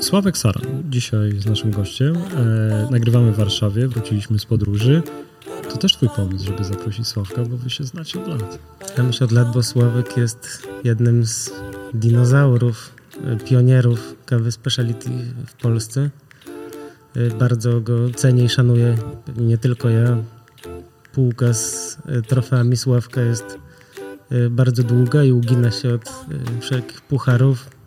Sławek Sara, dzisiaj z naszym gościem. E, nagrywamy w Warszawie, wróciliśmy z podróży. To też twój pomysł, żeby zaprosić Sławka, bo wy się znacie od lat. Ja myślę od lat, bo Sławek jest jednym z dinozaurów, e, pionierów kawy speciality w Polsce. E, bardzo go cenię i szanuję, nie tylko ja. Półka z e, trofeami Sławka jest bardzo długa i ugina się od wszelkich pucharów,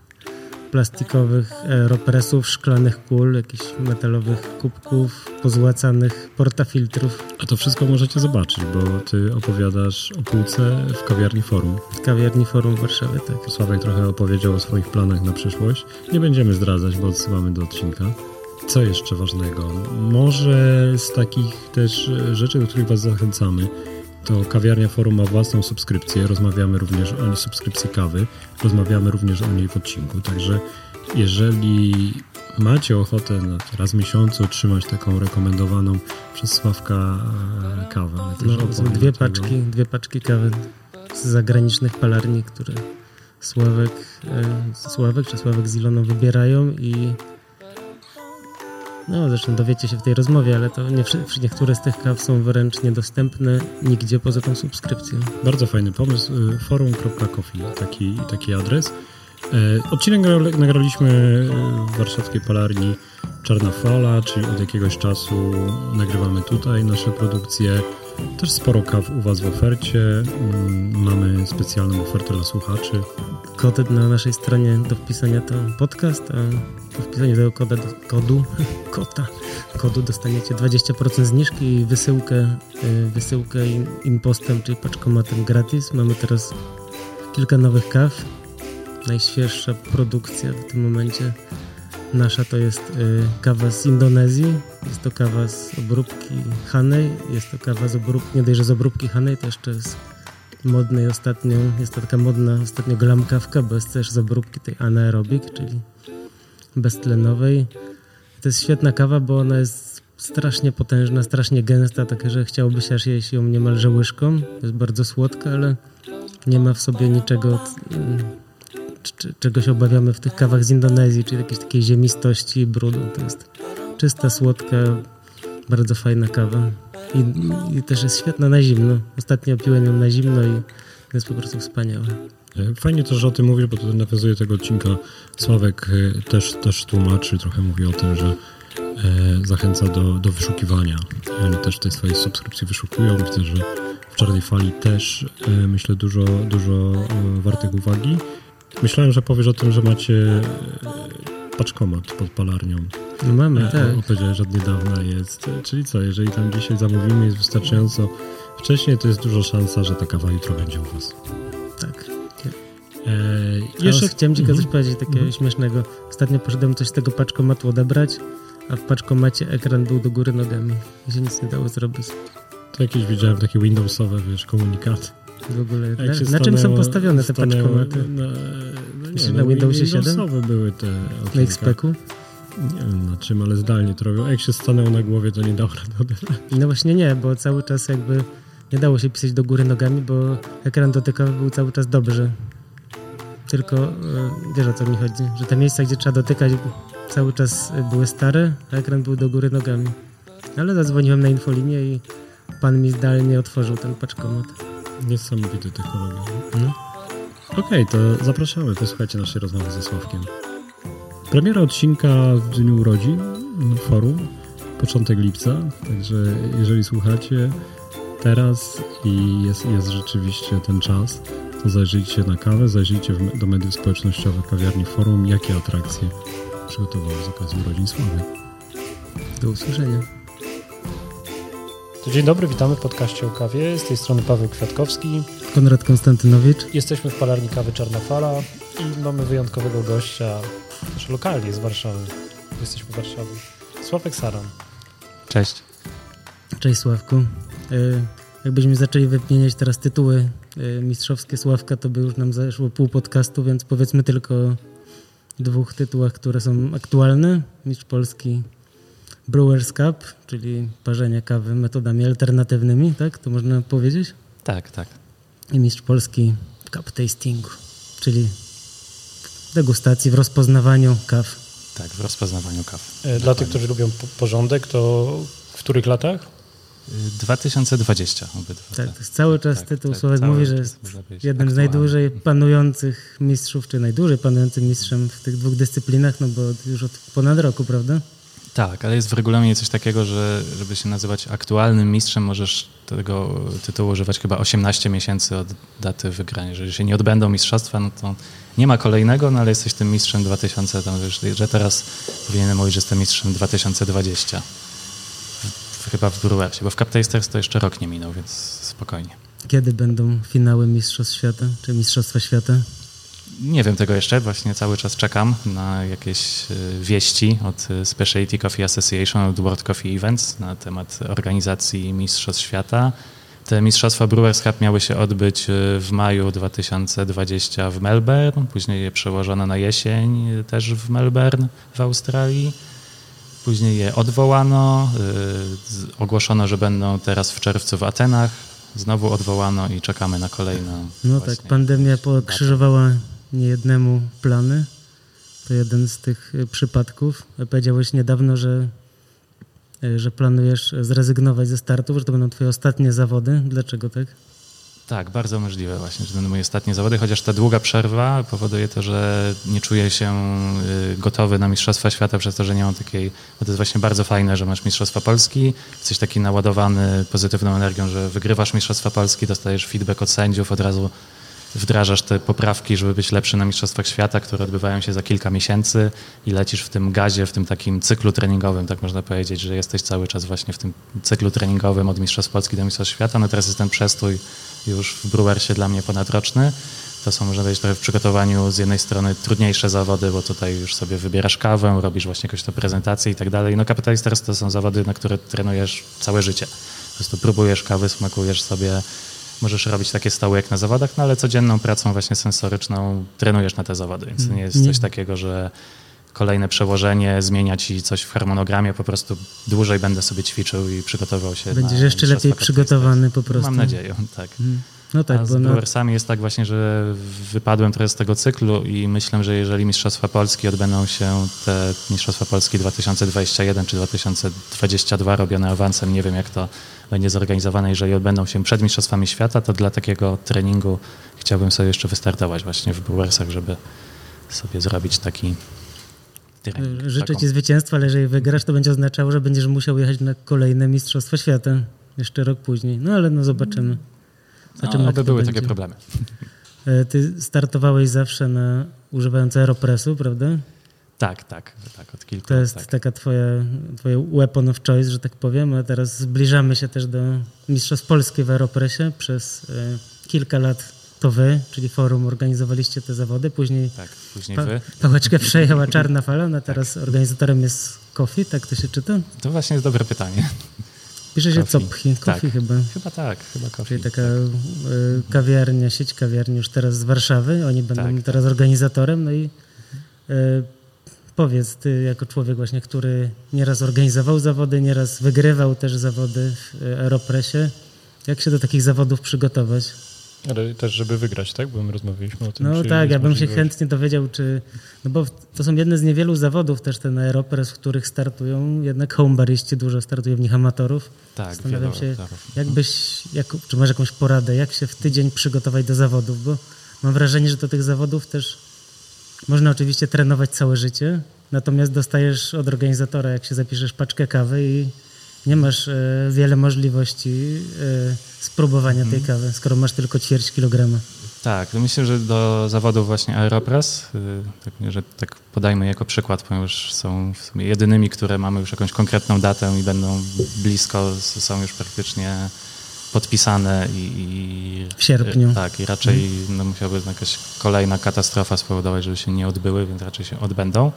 plastikowych aeropresów, szklanych kul, jakichś metalowych kubków, pozłacanych portafiltrów. A to wszystko możecie zobaczyć, bo ty opowiadasz o półce w kawiarni Forum. W kawiarni Forum w Warszawie, tak. Sławek trochę opowiedział o swoich planach na przyszłość. Nie będziemy zdradzać, bo odsyłamy do odcinka. Co jeszcze ważnego? Może z takich też e, rzeczy, do których Was zachęcamy, to kawiarnia Forum ma własną subskrypcję. Rozmawiamy również o subskrypcji kawy. Rozmawiamy również o niej w odcinku. Także jeżeli macie ochotę na raz w miesiącu otrzymać taką rekomendowaną przez Sławka e, kawę, No, dwie tego. paczki, dwie paczki kawy z zagranicznych palarni, które Sławek, e, Sławek czy Sławek z Iloną wybierają i no zresztą dowiecie się w tej rozmowie, ale to nie, niektóre z tych kaw są wręcz niedostępne nigdzie poza tą subskrypcją. Bardzo fajny pomysł. y, Forum.coffee, taki, taki adres. E, Odcinek nagra- nagraliśmy w warszawskiej palarni Czarna Fala, czyli od jakiegoś czasu nagrywamy tutaj nasze produkcje. Też sporo kaw u Was w ofercie. Mm, Mamy specjalną ofertę dla słuchaczy. Kod na naszej stronie do wpisania to podcast, a po wpisaniu tego koda, kodu, kota, kodu dostaniecie 20% zniżki i wysyłkę, y, wysyłkę impostem, czyli paczkomatem gratis. Mamy teraz kilka nowych kaw. Najświeższa produkcja w tym momencie nasza to jest y, kawa z Indonezji. Jest to kawa z obróbki Hanej. Jest to kawa z obróbki, nie dość, z obróbki Hanej, to jeszcze z modnej ostatnio, jest to taka modna ostatnio glam kawka, bo jest też z obróbki tej anaerobic, czyli beztlenowej. To jest świetna kawa, bo ona jest strasznie potężna, strasznie gęsta, taka, że chciałoby się aż jeść ją niemalże łyżką. Jest bardzo słodka, ale nie ma w sobie niczego, mm, c- c- czego się obawiamy w tych kawach z Indonezji, czyli jakiejś takiej ziemistości i brudu. To jest czysta, słodka, bardzo fajna kawa. I, I też jest świetna na zimno. Ostatnio piłem ją na zimno i jest po prostu wspaniała. E, Fajnie też, że o tym mówisz, bo to nawiązuje tego odcinka. Sławek e, też, też tłumaczy, trochę mówi o tym, że e, zachęca do, do wyszukiwania. Oni też tej swojej subskrypcji wyszukują. Widzę, że w Czarnej Fali też myślę dużo, dużo wartych uwagi. Myślałem, że powiesz o tym, że macie e, paczkomat pod palarnią. No mamy, E, tak. o- Powiedziałeś, że od niedawna jest. Czyli co, jeżeli tam dzisiaj zamówimy jest wystarczająco wcześniej, to jest duża szansa, że ta kawa jutro będzie u Was. tak. E, Jeszcze jeszcze chciałem ci Mhm. coś powiedzieć takiego Mhm. śmiesznego. Ostatnio poszedłem coś z tego paczkomatu odebrać, a w paczkomacie ekran był do góry nogami i się nic nie dało zrobić. To jakieś widziałem takie Windowsowe, wiesz, komunikaty. W ogóle. Na, na czym są stanęło- postawione te stanęło paczkomaty? Na, no nie, no, na Windowsie 7? Windowsowe były te Na okienka. XP-ku? Nie wiem na czym, ale zdalnie to robią. A jak się stanęło na głowie, to nie dało rady odebrać. No właśnie nie, bo cały czas jakby nie dało się pisać do góry nogami, bo ekran dotykowy był cały czas dobrze. Tylko e, wiesz o co mi chodzi, że te miejsca, gdzie trzeba dotykać cały czas były stare, a ekran był do góry nogami. Ale zadzwoniłem na infolinię i pan mi zdalnie otworzył ten paczkomat. Niesamowite technologia. No. Okej, to zapraszamy. Posłuchajcie naszej rozmowy ze Sławkiem. Premiera odcinka w dniu urodzin mm, forum, początek lipca, także jeżeli słuchacie teraz i jest, jest rzeczywiście ten czas, to zajrzyjcie na kawę, zajrzyjcie do mediów społecznościowych kawiarni forum, jakie atrakcje przygotował z okazji urodzin Sławy. Do usłyszenia. To dzień dobry, witamy w podcaście o kawie. Z tej strony Paweł Kwiatkowski. Konrad Konstantynowicz. Jesteśmy w palarni kawy Czarna Fala i mamy wyjątkowego gościa, też lokalnie z Warszawy. Jesteśmy w Warszawie. Sławek Saran. Cześć. Cześć Sławku. E, Jakbyśmy zaczęli wymieniać teraz tytuły e, mistrzowskie Sławka, to by już nam zeszło pół podcastu, więc powiedzmy tylko o dwóch tytułach, które są aktualne. Mistrz Polski Brewers Cup, czyli parzenie kawy metodami alternatywnymi, tak? To można powiedzieć? Tak, tak. I Mistrz Polski Cup Tastingu, czyli degustacji, w rozpoznawaniu kaw. Tak, w rozpoznawaniu kaw. E, Dla tych, którzy lubią po- porządek, to w których latach? Y, 2020 obydwa. Tak, jest cały czas tak, tytuł tak, Słowek mówi, że jest jednym z aktualny. najdłużej panujących mistrzów, czy najdłużej panującym mistrzem w tych dwóch dyscyplinach, no bo już od ponad roku, prawda? Tak, ale jest w regulaminie coś takiego, że żeby się nazywać aktualnym mistrzem, możesz tego tytułu używać chyba 18 miesięcy od daty wygrania. Jeżeli się nie odbędą mistrzostwa, no to nie ma kolejnego, no ale jesteś tym mistrzem 2000, tam, że, że teraz powinienem mówić, że jestem mistrzem 2020. W, chyba w Brewersie, bo w Cup Tasters to jeszcze rok nie minął, więc spokojnie. Kiedy będą finały Mistrzostw Świata, czy Mistrzostwa Świata? Nie wiem tego jeszcze, właśnie cały czas czekam na jakieś y, wieści od y, Specialty Coffee Association, od World Coffee Events na temat organizacji Mistrzostw Świata. Te Mistrzostwa Brewers Cup miały się odbyć y, w maju 2020 w Melbourne, później je przełożono na jesień też w Melbourne w Australii. Później je odwołano, ogłoszono, że będą teraz w czerwcu w Atenach, znowu odwołano i czekamy na kolejną. No tak, pandemia pokrzyżowała niejednemu plany. To jeden z tych y, przypadków. Powiedziałeś niedawno, że, y, że planujesz zrezygnować ze startów, że to będą twoje ostatnie zawody. Dlaczego tak? Tak, bardzo możliwe właśnie, że będą moje ostatnie zawody, chociaż ta długa przerwa powoduje to, że nie czuję się y, gotowy na Mistrzostwa Świata przez to, że nie mam takiej, bo to jest właśnie bardzo fajne, że masz Mistrzostwa Polski, jesteś taki naładowany pozytywną energią, że wygrywasz Mistrzostwa Polski, dostajesz feedback od sędziów, od razu wdrażasz te poprawki, żeby być lepszy na Mistrzostwach Świata, które odbywają się za kilka miesięcy i lecisz w tym gazie, w tym takim cyklu treningowym, tak można powiedzieć, że jesteś cały czas właśnie w tym cyklu treningowym od Mistrzostw Polski do Mistrzostw Świata. No teraz jest ten przestój już w Brewersie dla mnie ponadroczny. To są, można powiedzieć, trochę w przygotowaniu z jednej strony trudniejsze zawody, bo tutaj już sobie wybierasz kawę, robisz właśnie jakąś to prezentację i tak dalej. No Capitalisters to są zawody, na które trenujesz całe życie. Po prostu próbujesz kawy, smakujesz sobie, możesz robić takie stoły jak na zawodach, no ale codzienną pracą właśnie sensoryczną trenujesz na te zawody, więc to nie jest coś takiego, że kolejne przełożenie zmienia ci coś w harmonogramie, po prostu dłużej będę sobie ćwiczył i przygotował się Będziesz na jeszcze lepiej przygotowany po prostu. Mam nadzieję, tak. No tak, A z na, Brewersami jest tak właśnie, że wypadłem trochę z tego cyklu i myślę, że jeżeli Mistrzostwa Polski odbędą się te Mistrzostwa Polski 2021 czy 2022 robione awansem, nie wiem jak to będzie zorganizowane, jeżeli odbędą się przed Mistrzostwami Świata, to dla takiego treningu chciałbym sobie jeszcze wystartować właśnie w Brewersach, żeby sobie zrobić taki trening. życzę taką- ci zwycięstwa, ale jeżeli wygrasz, to będzie oznaczało, że będziesz musiał jechać na kolejne Mistrzostwa Świata jeszcze rok później. No ale no zobaczymy. Zobaczymy, No, aby były będzie. takie problemy. E, Ty startowałeś zawsze na używając Aeropressu, prawda? Tak, tak, tak, od kilku To jest tak. taka twoja, twoje weapon of choice, że tak powiem, a teraz zbliżamy się też do Mistrzostw Polski w Aeropressie. Przez e, kilka lat to wy, czyli forum, organizowaliście te zawody, później Tak, później pa, wy. pałeczkę przejęła Czarna Fala, no a teraz organizatorem jest Kofi, tak to się czyta? To właśnie jest dobre pytanie. Pisze się. Copchi, Kofi Tak. chyba. Chyba tak, chyba kofi. Czyli taka e, kawiarnia, sieć kawiarni już teraz z Warszawy. Oni będą Tak, teraz organizatorem. No i e, powiedz, ty jako człowiek właśnie, który nieraz organizował zawody, nieraz wygrywał też zawody w e, Aeropressie, jak się do takich zawodów przygotować? Ale też, żeby wygrać, tak? Bo my rozmawialiśmy o tym. No tak, ja bym się chętnie dowiedział, czy... No bo to są jedne z niewielu zawodów też ten Aeropress, w których startują jednak homebariści, dużo startuje w nich amatorów. Tak, Zastanawiam się, autorów. jakbyś, jak, czy masz jakąś poradę, jak się w tydzień przygotować do zawodów, bo mam wrażenie, że do tych zawodów też można oczywiście trenować całe życie, natomiast dostajesz od organizatora, jak się zapiszesz paczkę kawy i nie masz e, wiele możliwości e, spróbowania tej kawy, skoro masz tylko ćwierć kilograma. Tak, to myślę, że do zawodów właśnie Aeropress, y, tak, że tak podajmy jako przykład, ponieważ są w sumie jedynymi, które mamy już jakąś konkretną datę i będą blisko, są już praktycznie podpisane i... i W sierpniu. y, Tak, i raczej no, musiałaby jakaś kolejna katastrofa spowodować, żeby się nie odbyły, więc raczej się odbędą.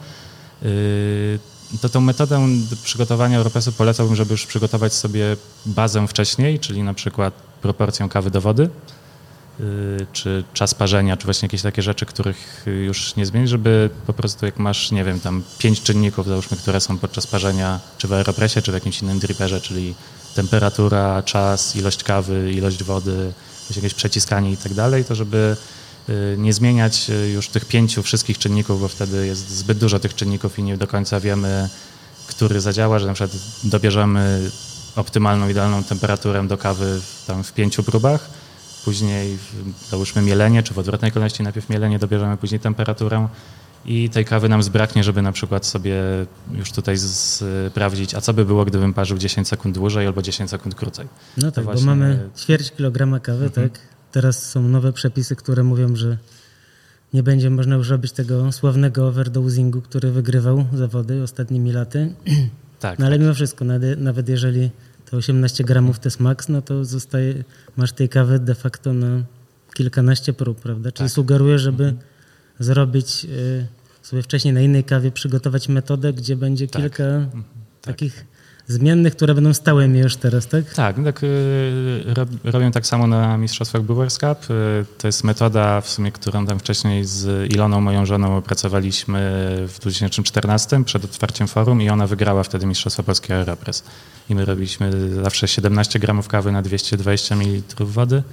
Y, To tą metodę przygotowania Europesu polecałbym, żeby już przygotować sobie bazę wcześniej, czyli na przykład proporcją kawy do wody, y, czy czas parzenia, czy właśnie jakieś takie rzeczy, których już nie zmienić, żeby po prostu jak masz, nie wiem, tam pięć czynników, załóżmy, które są podczas parzenia, czy w aeropresie, czy w jakimś innym dripperze, czyli temperatura, czas, ilość kawy, ilość wody, jakieś przeciskanie i tak dalej, to żeby y, nie zmieniać y, już tych pięciu wszystkich czynników, bo wtedy jest zbyt dużo tych czynników i nie do końca wiemy, który zadziała, że na przykład dobierzemy optymalną, idealną temperaturę do kawy tam w pięciu próbach, później załóżmy mielenie, czy w odwrotnej kolejności najpierw mielenie, dobierzemy później temperaturę i tej kawy nam zbraknie, żeby na przykład sobie już tutaj sprawdzić, a co by było, gdybym parzył 10 sekund dłużej albo 10 sekund krócej. No tak, właśnie... bo mamy ćwierć kilograma kawy, mhm. tak? Teraz są nowe przepisy, które mówią, że nie będzie można już robić tego sławnego overdosingu, który wygrywał zawody ostatnimi laty. Tak. No ale tak. mimo wszystko, nawet jeżeli to 18 gramów to jest maks, no to zostaje, masz tej kawy de facto na kilkanaście prób, prawda? Czyli tak. sugeruję, żeby mhm. Zrobić y, sobie wcześniej na innej kawie przygotować metodę, gdzie będzie tak. kilka mhm. takich zmiennych, które będą stałymi już teraz, tak? Tak, tak y, robię tak samo na Mistrzostwach Brewers Cup. Y, to jest metoda, w sumie, którą tam wcześniej z Iloną, moją żoną, opracowaliśmy w 2014 przed otwarciem forum i ona wygrała wtedy Mistrzostwa Polskie Aeropress. I my robiliśmy zawsze 17 gramów kawy na 220 ml wody.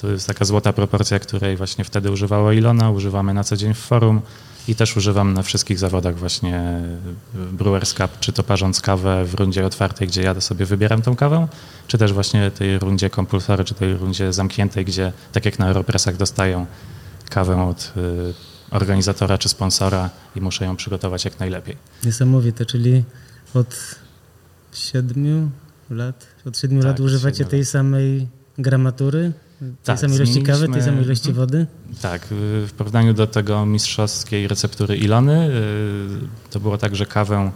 To jest taka złota proporcja, której właśnie wtedy używała Ilona, używamy na co dzień w forum i też używam na wszystkich zawodach właśnie Brewers Cup, czy to parząc kawę w rundzie otwartej, gdzie ja sobie wybieram tą kawę, czy też właśnie tej rundzie compulsory, czy tej rundzie zamkniętej, gdzie tak jak na Aeropressach dostają kawę od y, organizatora czy sponsora i muszę ją przygotować jak najlepiej. Niesamowite, czyli od siedmiu lat, od siedmiu tak, lat używacie tej samej gramatury? Tej tak, samej ilości kawy, tej samej ilości wody? Tak, w porównaniu do tego mistrzowskiej receptury Ilony, y, to było tak, że kawę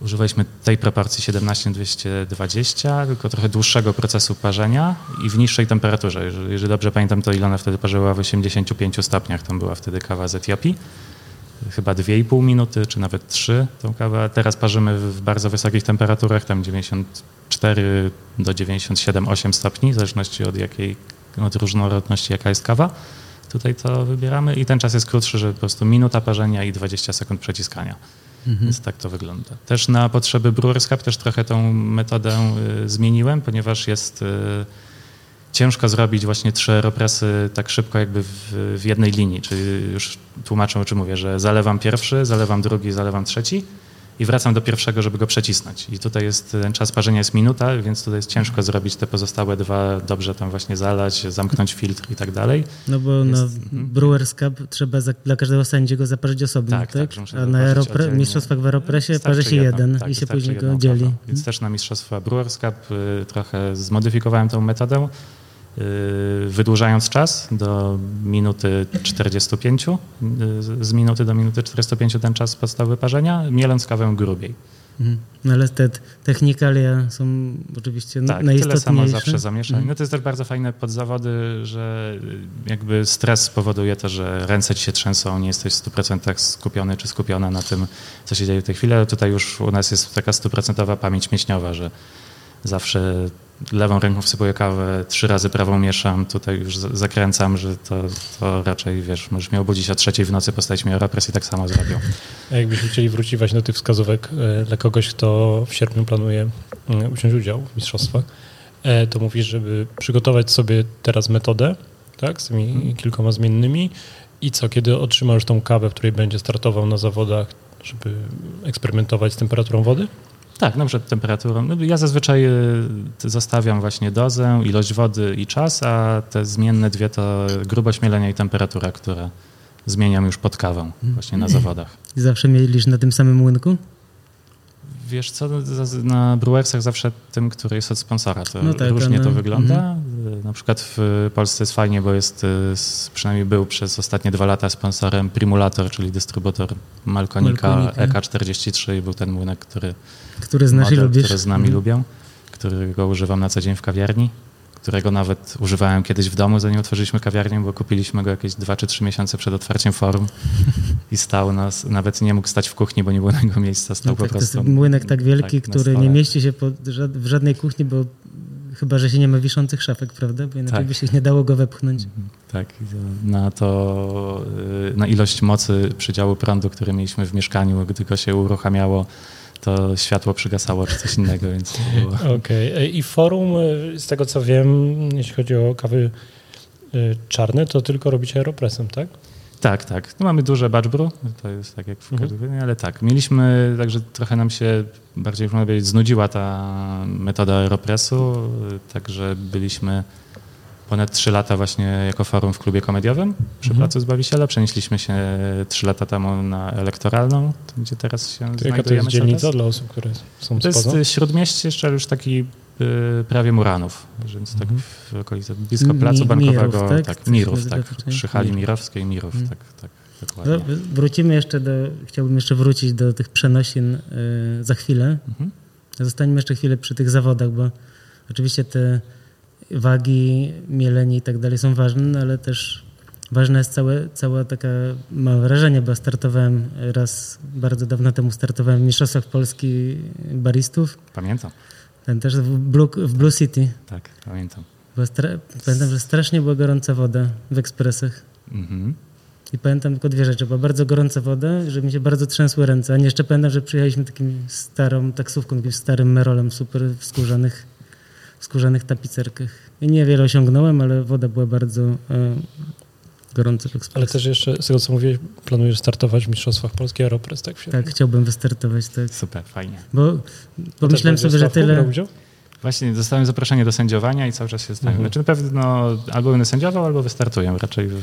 używaliśmy tej proporcji 17-220, tylko trochę dłuższego procesu parzenia i w niższej temperaturze. Jeżeli, jeżeli dobrze pamiętam, to Ilona wtedy parzyła w 85 stopniach, tam była wtedy kawa z Etiopii. Chyba 2,5 minuty, czy nawet 3 tą kawę. Teraz parzymy w bardzo wysokich temperaturach, tam 90 4 do 97-8 stopni, w zależności od jakiej, od różnorodności jaka jest kawa. Tutaj to wybieramy i ten czas jest krótszy, że po prostu minuta parzenia i 20 sekund przeciskania. Mhm. Więc tak to wygląda. Też na potrzeby Brewers Cup też trochę tą metodę y, zmieniłem, ponieważ jest y, ciężko zrobić właśnie trzy aeropresy tak szybko jakby w, w, jednej linii, czyli już tłumaczę o czym mówię, że zalewam pierwszy, zalewam drugi, zalewam trzeci i wracam do pierwszego, żeby go przecisnąć. I tutaj jest ten czas parzenia jest minuta, więc tutaj jest ciężko zrobić te pozostałe dwa, dobrze tam właśnie zalać, zamknąć filtr i tak dalej. No bo jest, na. Brewers Cup trzeba za, dla każdego sędziego zaparzyć osobno, tak? tak? tak A na Aeropre, mistrzostwach w Aeropresie parzy się jeden tak, i się później go dzieli. Więc hmm. też na mistrzostwa Brewers Cup y, trochę zmodyfikowałem tę metodę. Y, wydłużając czas do minuty 45, y, z minuty do minuty 45 ten czas podstawy parzenia, mieląc kawę grubiej. Mhm. No ale te technikalia są oczywiście tak, najistotniejsze. tyle samo zawsze zamieszanie. Mhm. No to jest też bardzo fajne pod zawody, że jakby stres powoduje to, że ręce ci się trzęsą, nie jesteś w 100% skupiony czy skupiona na tym, co się dzieje w tej chwili, ale tutaj już u nas jest taka stuprocentowa pamięć mięśniowa, że zawsze lewą ręką wsypuję kawę, trzy razy prawą mieszam, tutaj już zakręcam, że to, to raczej, wiesz, możesz mnie obudzić o trzeciej w nocy, postawić mi Aeropress i tak samo zrobią. A jakbyśmy chcieli wrócić właśnie do tych wskazówek e, dla kogoś, kto w sierpniu planuje wziąć udział w mistrzostwach, e, to mówisz, żeby przygotować sobie teraz metodę, tak, z tymi mhm. kilkoma zmiennymi i co, kiedy otrzymasz tą kawę, w której będzie startował na zawodach, żeby eksperymentować z temperaturą wody? Tak, na przykład temperaturą. No, ja zazwyczaj y, zostawiam właśnie dozę, ilość wody i czas, a te zmienne dwie to grubość mielenia i temperatura, które zmieniam już pod kawą właśnie na zawodach. I zawsze mielisz na tym samym młynku? Wiesz co, na Brewersach zawsze tym, który jest od sponsora. To no tak, różnie no. to wygląda. Mhm. Na przykład w Polsce jest fajnie, bo jest, y, przynajmniej był przez ostatnie dwa lata sponsorem Primulator, czyli dystrybutor Malkonika, Malkonika. EK43 i był ten młynek, który który znasz model, i lubisz? Który z nami mhm. lubią, którego używam na co dzień w kawiarni, którego nawet używałem kiedyś w domu, zanim otworzyliśmy kawiarnię, bo kupiliśmy go jakieś 2 czy 3 miesiące przed otwarciem forum i stał nas, nawet nie mógł stać w kuchni, bo nie było tego miejsca, stał no tak, po prostu. To jest młynek tak wielki, tak, który nie mieści się w żadnej kuchni, bo chyba, że się nie ma wiszących szafek, prawda? Bo inaczej tak. by się nie dało go wepchnąć. Mhm. Tak, na to, y, na ilość mocy przydziału prądu, który mieliśmy w mieszkaniu, gdy go się uruchamiało, to światło przygasało czy coś innego, więc Okej. Okay. I forum, z tego co wiem, jeśli chodzi o kawy y, czarny, to tylko robicie aeropresem, tak? Tak, tak. No mamy duże brew, to jest tak jak w Mhm. ale tak. Mieliśmy, także trochę nam się bardziej można powiedzieć, znudziła ta metoda aeropresu, także byliśmy ponad trzy lata właśnie jako forum w klubie komediowym przy Mhm. Placu Zbawiciela. Przenieśliśmy się trzy lata temu na elektoralną, gdzie teraz się To jaka to znajdujemy jest dzielnica czas. dla osób, które są To jest śródmieście, jeszcze już taki prawie Muranów, więc tak Mhm. w okolicy blisko Placu Bankowego. Mirów, tak? tak, Mirów, tak. ta część? Przy hali. Mirowskiej, Mirów, Mhm. tak, tak. Dokładnie. wrócimy jeszcze do, chciałbym jeszcze wrócić do tych przenosin y, za chwilę. Mhm. Zostańmy jeszcze chwilę przy tych zawodach, bo oczywiście te wagi, mielenie i tak dalej są ważne, no ale też ważna jest całe, cała taka, mam wrażenie, bo startowałem raz bardzo dawno temu, startowałem w Mistrzostwach Polski baristów, Pamiętam, ten też w Blue, w Blue City. tak, pamiętam. Pamiętam, że strasznie była gorąca woda w ekspresach. Mhm. I pamiętam tylko dwie rzeczy. Była bardzo gorąca woda, że mi się bardzo trzęsły ręce. A nie jeszcze pamiętam, że przyjechaliśmy takim starą taksówką, jakimś starym merolem super w skórzanych, w skórzanych tapicerkach. I niewiele osiągnąłem, ale woda była bardzo e, gorąca w Ale też jeszcze, z tego co mówiłeś, planujesz startować w Mistrzostwach Polski Aeropres, tak? Tak, chciałbym wystartować, tak. Super, fajnie. Bo pomyślałem będzie sobie, że tyle... udział? Właśnie dostałem zaproszenie do sędziowania i cały czas się zastanawiam. Mhm. Znaczy na pewno albo będę sędziował, albo wystartuję. Raczej w,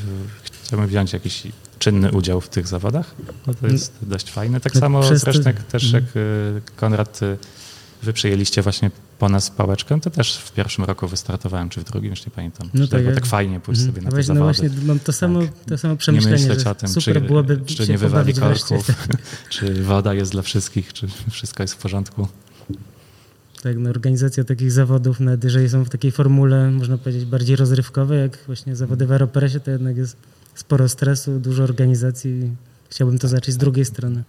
chciałbym wziąć jakiś czynny udział w tych zawodach. No to jest dość fajne. Tak No, samo zresztą też jak y, Konrad, y, wy przyjęliście właśnie po nas pałeczkę, to też w pierwszym roku wystartowałem, czy w drugim, już nie pamiętam. No No tak, tak, tak fajnie pójść Mhm. sobie na No te właśnie, no zawody. właśnie mam to samo, to samo nie przemyślenie, myśleć że o tym, super czy, byłoby czy nie wywali korków, czy woda jest dla wszystkich, czy wszystko jest w porządku. Tak, no, organizacja takich zawodów, nawet jeżeli są w takiej formule, można powiedzieć, bardziej rozrywkowej, jak właśnie zawody w Aeropresie, to jednak jest sporo stresu, dużo organizacji. Chciałbym to zacząć z drugiej strony.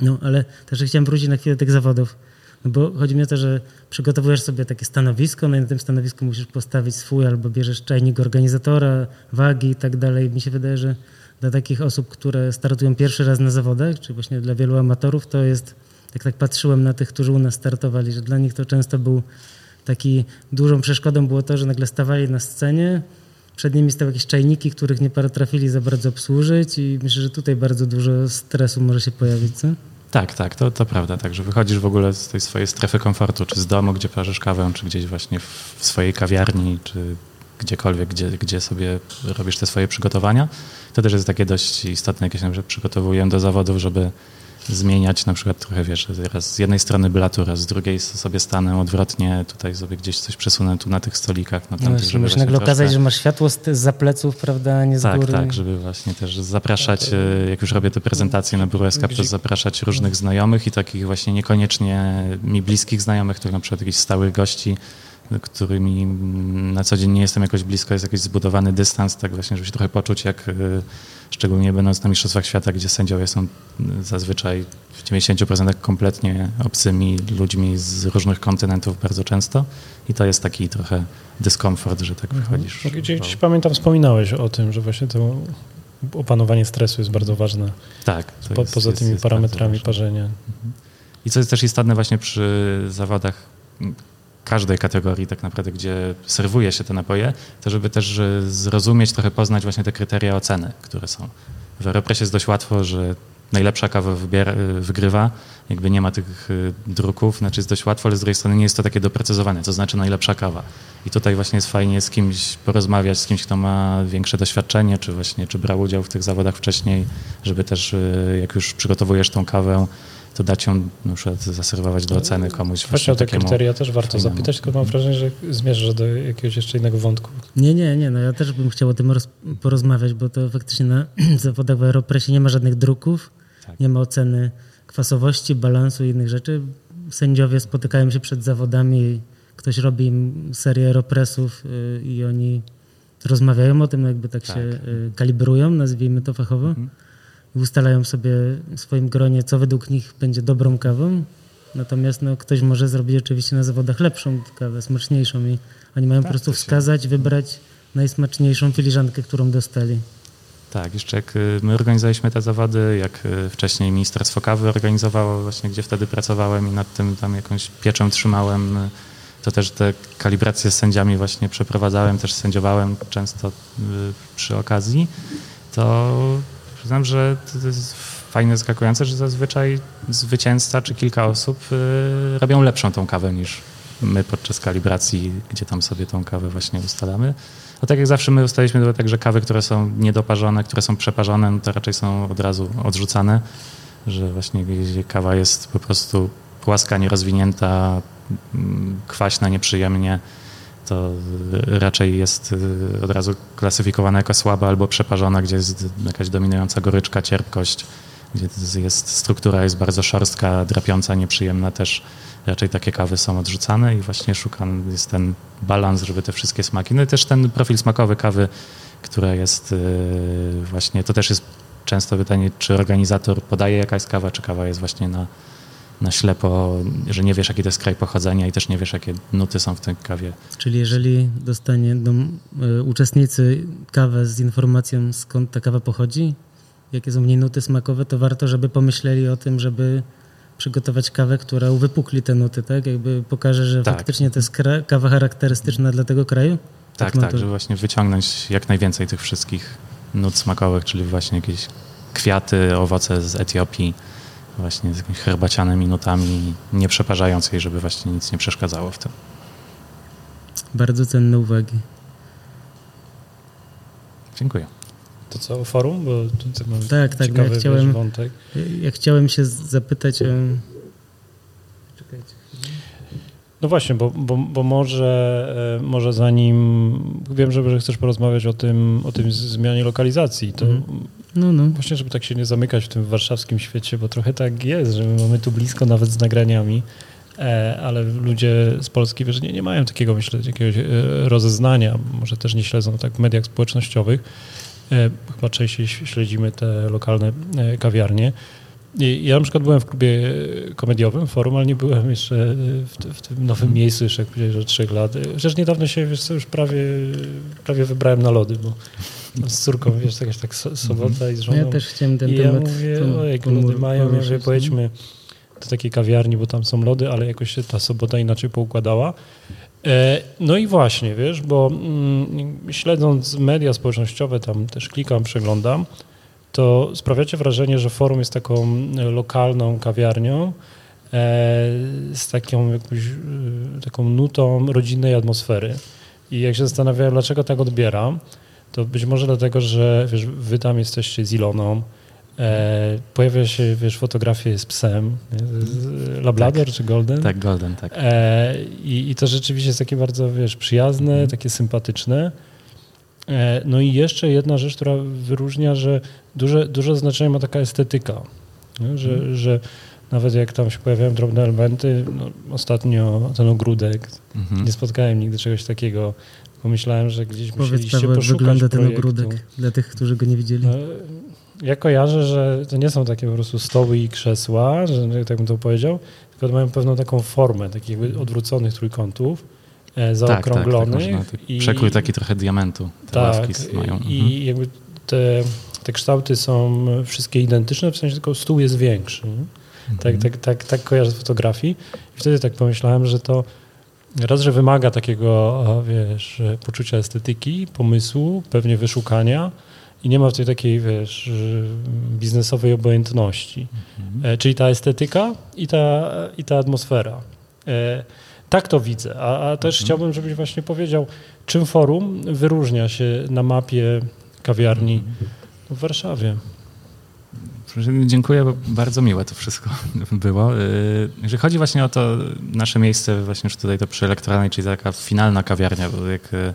No, ale też chciałem wrócić na chwilę do tych zawodów, no bo chodzi mi o to, że przygotowujesz sobie takie stanowisko, no i na tym stanowisku musisz postawić swój, albo bierzesz czajnik organizatora, wagi i tak dalej. Mi się wydaje, że dla takich osób, które startują pierwszy raz na zawodach, czy właśnie dla wielu amatorów, to jest jak tak patrzyłem na tych, którzy u nas startowali, że dla nich to często był taki dużą przeszkodą było to, że nagle stawali na scenie, przed nimi stały jakieś czajniki, których nie potrafili za bardzo obsłużyć i myślę, że tutaj bardzo dużo stresu może się pojawić, co? Tak, tak, to, to prawda. Także wychodzisz w ogóle z tej swojej strefy komfortu, czy z domu, gdzie parzysz kawę, czy gdzieś właśnie w, swojej kawiarni, czy gdziekolwiek, gdzie, gdzie sobie robisz te swoje przygotowania. To też jest takie dość istotne, jak ja się przygotowuję do zawodów, żeby zmieniać na przykład trochę, wiesz, raz z jednej strony blatura, z drugiej sobie stanę odwrotnie, tutaj sobie gdzieś coś przesunę tu na tych stolikach, No, tamtych, żeby musisz nagle okazać, troszkę- że masz światło z, za pleców, prawda, nie z tak, góry. tak, żeby właśnie też zapraszać, e, jak już robię te prezentacje na to Gdzie- zapraszać różnych znajomych i takich właśnie niekoniecznie mi bliskich znajomych, których na przykład jakichś stałych gości, którymi na co dzień nie jestem jakoś blisko, jest jakiś zbudowany dystans, tak właśnie, żeby się trochę poczuć, jak e, szczególnie będąc na Mistrzostwach Świata, gdzie sędziowie są zazwyczaj w 90% kompletnie obcymi ludźmi z różnych kontynentów bardzo często i to jest taki trochę dyskomfort, że tak wychodzisz. No, Gdzieś, gdzieś pamiętam, wspominałeś o tym, że właśnie to opanowanie stresu jest bardzo ważne. Tak. Po, jest- poza jest- tymi jest parametrami bardzo ważne. parzenia. I co jest też istotne właśnie przy zawodach każdej kategorii tak naprawdę, gdzie serwuje się te napoje, to żeby też e, zrozumieć, trochę poznać właśnie te kryteria oceny, które są. W Aeropressie jest dość łatwo, że najlepsza kawa wybiera, e, wygrywa, jakby nie ma tych e, druków, znaczy jest dość łatwo, ale z drugiej strony nie jest to takie doprecyzowane, co znaczy najlepsza kawa. I tutaj właśnie jest fajnie z kimś porozmawiać, z kimś, kto ma większe doświadczenie, czy właśnie, czy brał udział w tych zawodach wcześniej, żeby też jak już przygotowujesz tą kawę, to dać ją na przykład zaserwować do oceny komuś. Właśnie o te takiemu kryteria też warto fajnemu. zapytać, tylko mam wrażenie, że zmierzasz do jakiegoś jeszcze innego wątku. Nie, nie, nie, no ja też bym chciał o tym roz, porozmawiać, bo to faktycznie na zawodach w Aeropresie nie ma żadnych druków, Tak. nie ma oceny kwasowości, balansu i innych rzeczy. Sędziowie spotykają się przed zawodami, ktoś robi im serię Aeropresów y, i oni rozmawiają o tym, jakby tak, Tak. się y, kalibrują, nazwijmy to fachowo. Mhm. I ustalają sobie w swoim gronie, co według nich będzie dobrą kawą. Natomiast no, ktoś może zrobić oczywiście na zawodach lepszą kawę, smaczniejszą i oni mają Tak, po prostu wskazać, wybrać najsmaczniejszą filiżankę, którą dostali. Tak, jeszcze jak y, my organizowaliśmy te zawody, jak y, wcześniej Ministerstwo Kawy organizowało właśnie, gdzie wtedy pracowałem i nad tym tam jakąś pieczą trzymałem, y, to też te kalibracje z sędziami właśnie przeprowadzałem, też sędziowałem często przy okazji, to przyznam, że to jest fajne, zaskakujące, że zazwyczaj zwycięzca czy kilka osób y, robią lepszą tą kawę niż my podczas kalibracji, gdzie tam sobie tą kawę właśnie ustalamy. No tak jak zawsze my ustaliliśmy tak, że kawy, które są niedoparzone, które są przeparzone, no to raczej są od razu odrzucane, że właśnie kawa jest po prostu płaska, nierozwinięta, mm, kwaśna nieprzyjemnie, to raczej jest y, od razu klasyfikowana jako słaba albo przeparzona, gdzie jest jakaś dominująca goryczka, cierpkość, gdzie jest struktura jest bardzo szorstka, drapiąca, nieprzyjemna też. Raczej takie kawy są odrzucane i właśnie szukam, jest ten balans, żeby te wszystkie smaki, no i też ten profil smakowy kawy, która jest y, właśnie, to też jest często pytanie, czy organizator podaje jakaś kawa, czy kawa jest właśnie na, na ślepo, że nie wiesz, jaki to jest kraj pochodzenia i też nie wiesz, jakie nuty są w tej kawie. Czyli jeżeli dostanie do, y, uczestnicy kawę z informacją, skąd ta kawa pochodzi, jakie są w niej nuty smakowe, to warto, żeby pomyśleli o tym, żeby przygotować kawę, która uwypukli te nuty, tak? Jakby pokaże, że Tak. faktycznie to jest kawa charakterystyczna dla tego kraju? Tak, tak, to- żeby właśnie wyciągnąć jak najwięcej tych wszystkich nut smakowych, czyli właśnie jakieś kwiaty, owoce z Etiopii, właśnie z jakimiś herbacianymi nutami, nie przeparzając jej, żeby właśnie nic nie przeszkadzało w tym. Bardzo cenne uwagi. Dziękuję. To co, forum? Bo tutaj mam Tak, tak, ciekawy ja chciałem- wątek. Ja chciałem się zapytać o... Czekajcie. No właśnie, bo, bo, bo może, e, może zanim wiem, że, że chcesz porozmawiać o tym, o tym zmianie lokalizacji, to Mhm. No, no. właśnie, żeby tak się nie zamykać w tym warszawskim świecie, bo trochę tak jest, że my mamy tu blisko nawet z nagraniami, e, ale ludzie z Polski wiesz, nie, nie mają takiego, myślę, jakiegoś e, rozeznania, może też nie śledzą tak w mediach społecznościowych. E, Chyba częściej śledzimy te lokalne kawiarnie. I Ja na przykład byłem w klubie komediowym, forum, ale nie byłem jeszcze w, w tym nowym miejscu jeszcze, jak powiedziałeś, że trzech lat. Chociaż niedawno się, wiesz już prawie, prawie wybrałem na lody, bo z córką, wiesz, jakaś tak so, sobota i z No żoną. ja też chciałem ten I ja temat... mówię, o jak lody mają, ja mówię, pojedźmy do takiej kawiarni, bo tam są lody, ale jakoś się ta sobota inaczej poukładała. E, No i właśnie, wiesz, bo mm, śledząc media społecznościowe, tam też klikam, przeglądam, to sprawiacie wrażenie, że forum jest taką lokalną kawiarnią e, z taką jakąś e, taką nutą rodzinnej atmosfery. I jak się zastanawiałem, dlaczego tak odbieram, to być może dlatego, że wiesz, wy tam jesteście z Iloną, e, pojawia się, wiesz, fotografie z psem, Labrador czy Golden? Tak, Golden, tak. E, i, I to rzeczywiście jest takie bardzo, wiesz, przyjazne, Mhm. takie sympatyczne. E, no i jeszcze jedna rzecz, która wyróżnia, że duże, duże znaczenie ma taka estetyka, nie? Że, Mhm. że nawet jak tam się pojawiają drobne elementy, no, ostatnio ten ogródek, Mhm. nie spotkałem nigdy czegoś takiego. Pomyślałem, że gdzieś Powiedz musieliście Paweł, jak poszukać wygląda ten projektu. ogródek dla tych, którzy go nie widzieli. No, ja kojarzę, że to nie są takie po prostu stoły i krzesła, że tak bym to powiedział, tylko mają pewną taką formę takich jakby odwróconych trójkątów, e, Tak, tak, tak, zaokrąglonych. tak. i, Przekrój taki trochę diamentu. Te tak, mają. Mhm. i jakby te, te kształty są wszystkie identyczne, w sensie tylko stół jest większy. Tak, Mhm. tak, tak, tak kojarzę z fotografii. I wtedy tak pomyślałem, że to raz, że wymaga takiego, a, wiesz, poczucia estetyki, pomysłu, pewnie wyszukania i nie ma w tej takiej, wiesz, biznesowej obojętności. Mhm. E, czyli ta estetyka i ta, i ta atmosfera. E, tak to widzę, a, a też Mhm. chciałbym, żebyś właśnie powiedział, czym forum wyróżnia się na mapie kawiarni Mhm. w Warszawie. Dziękuję, bo bardzo miłe to wszystko było. Y, Jeżeli chodzi właśnie o to nasze miejsce, właśnie już tutaj to przy elektralnej, czyli taka finalna kawiarnia, bo jak y,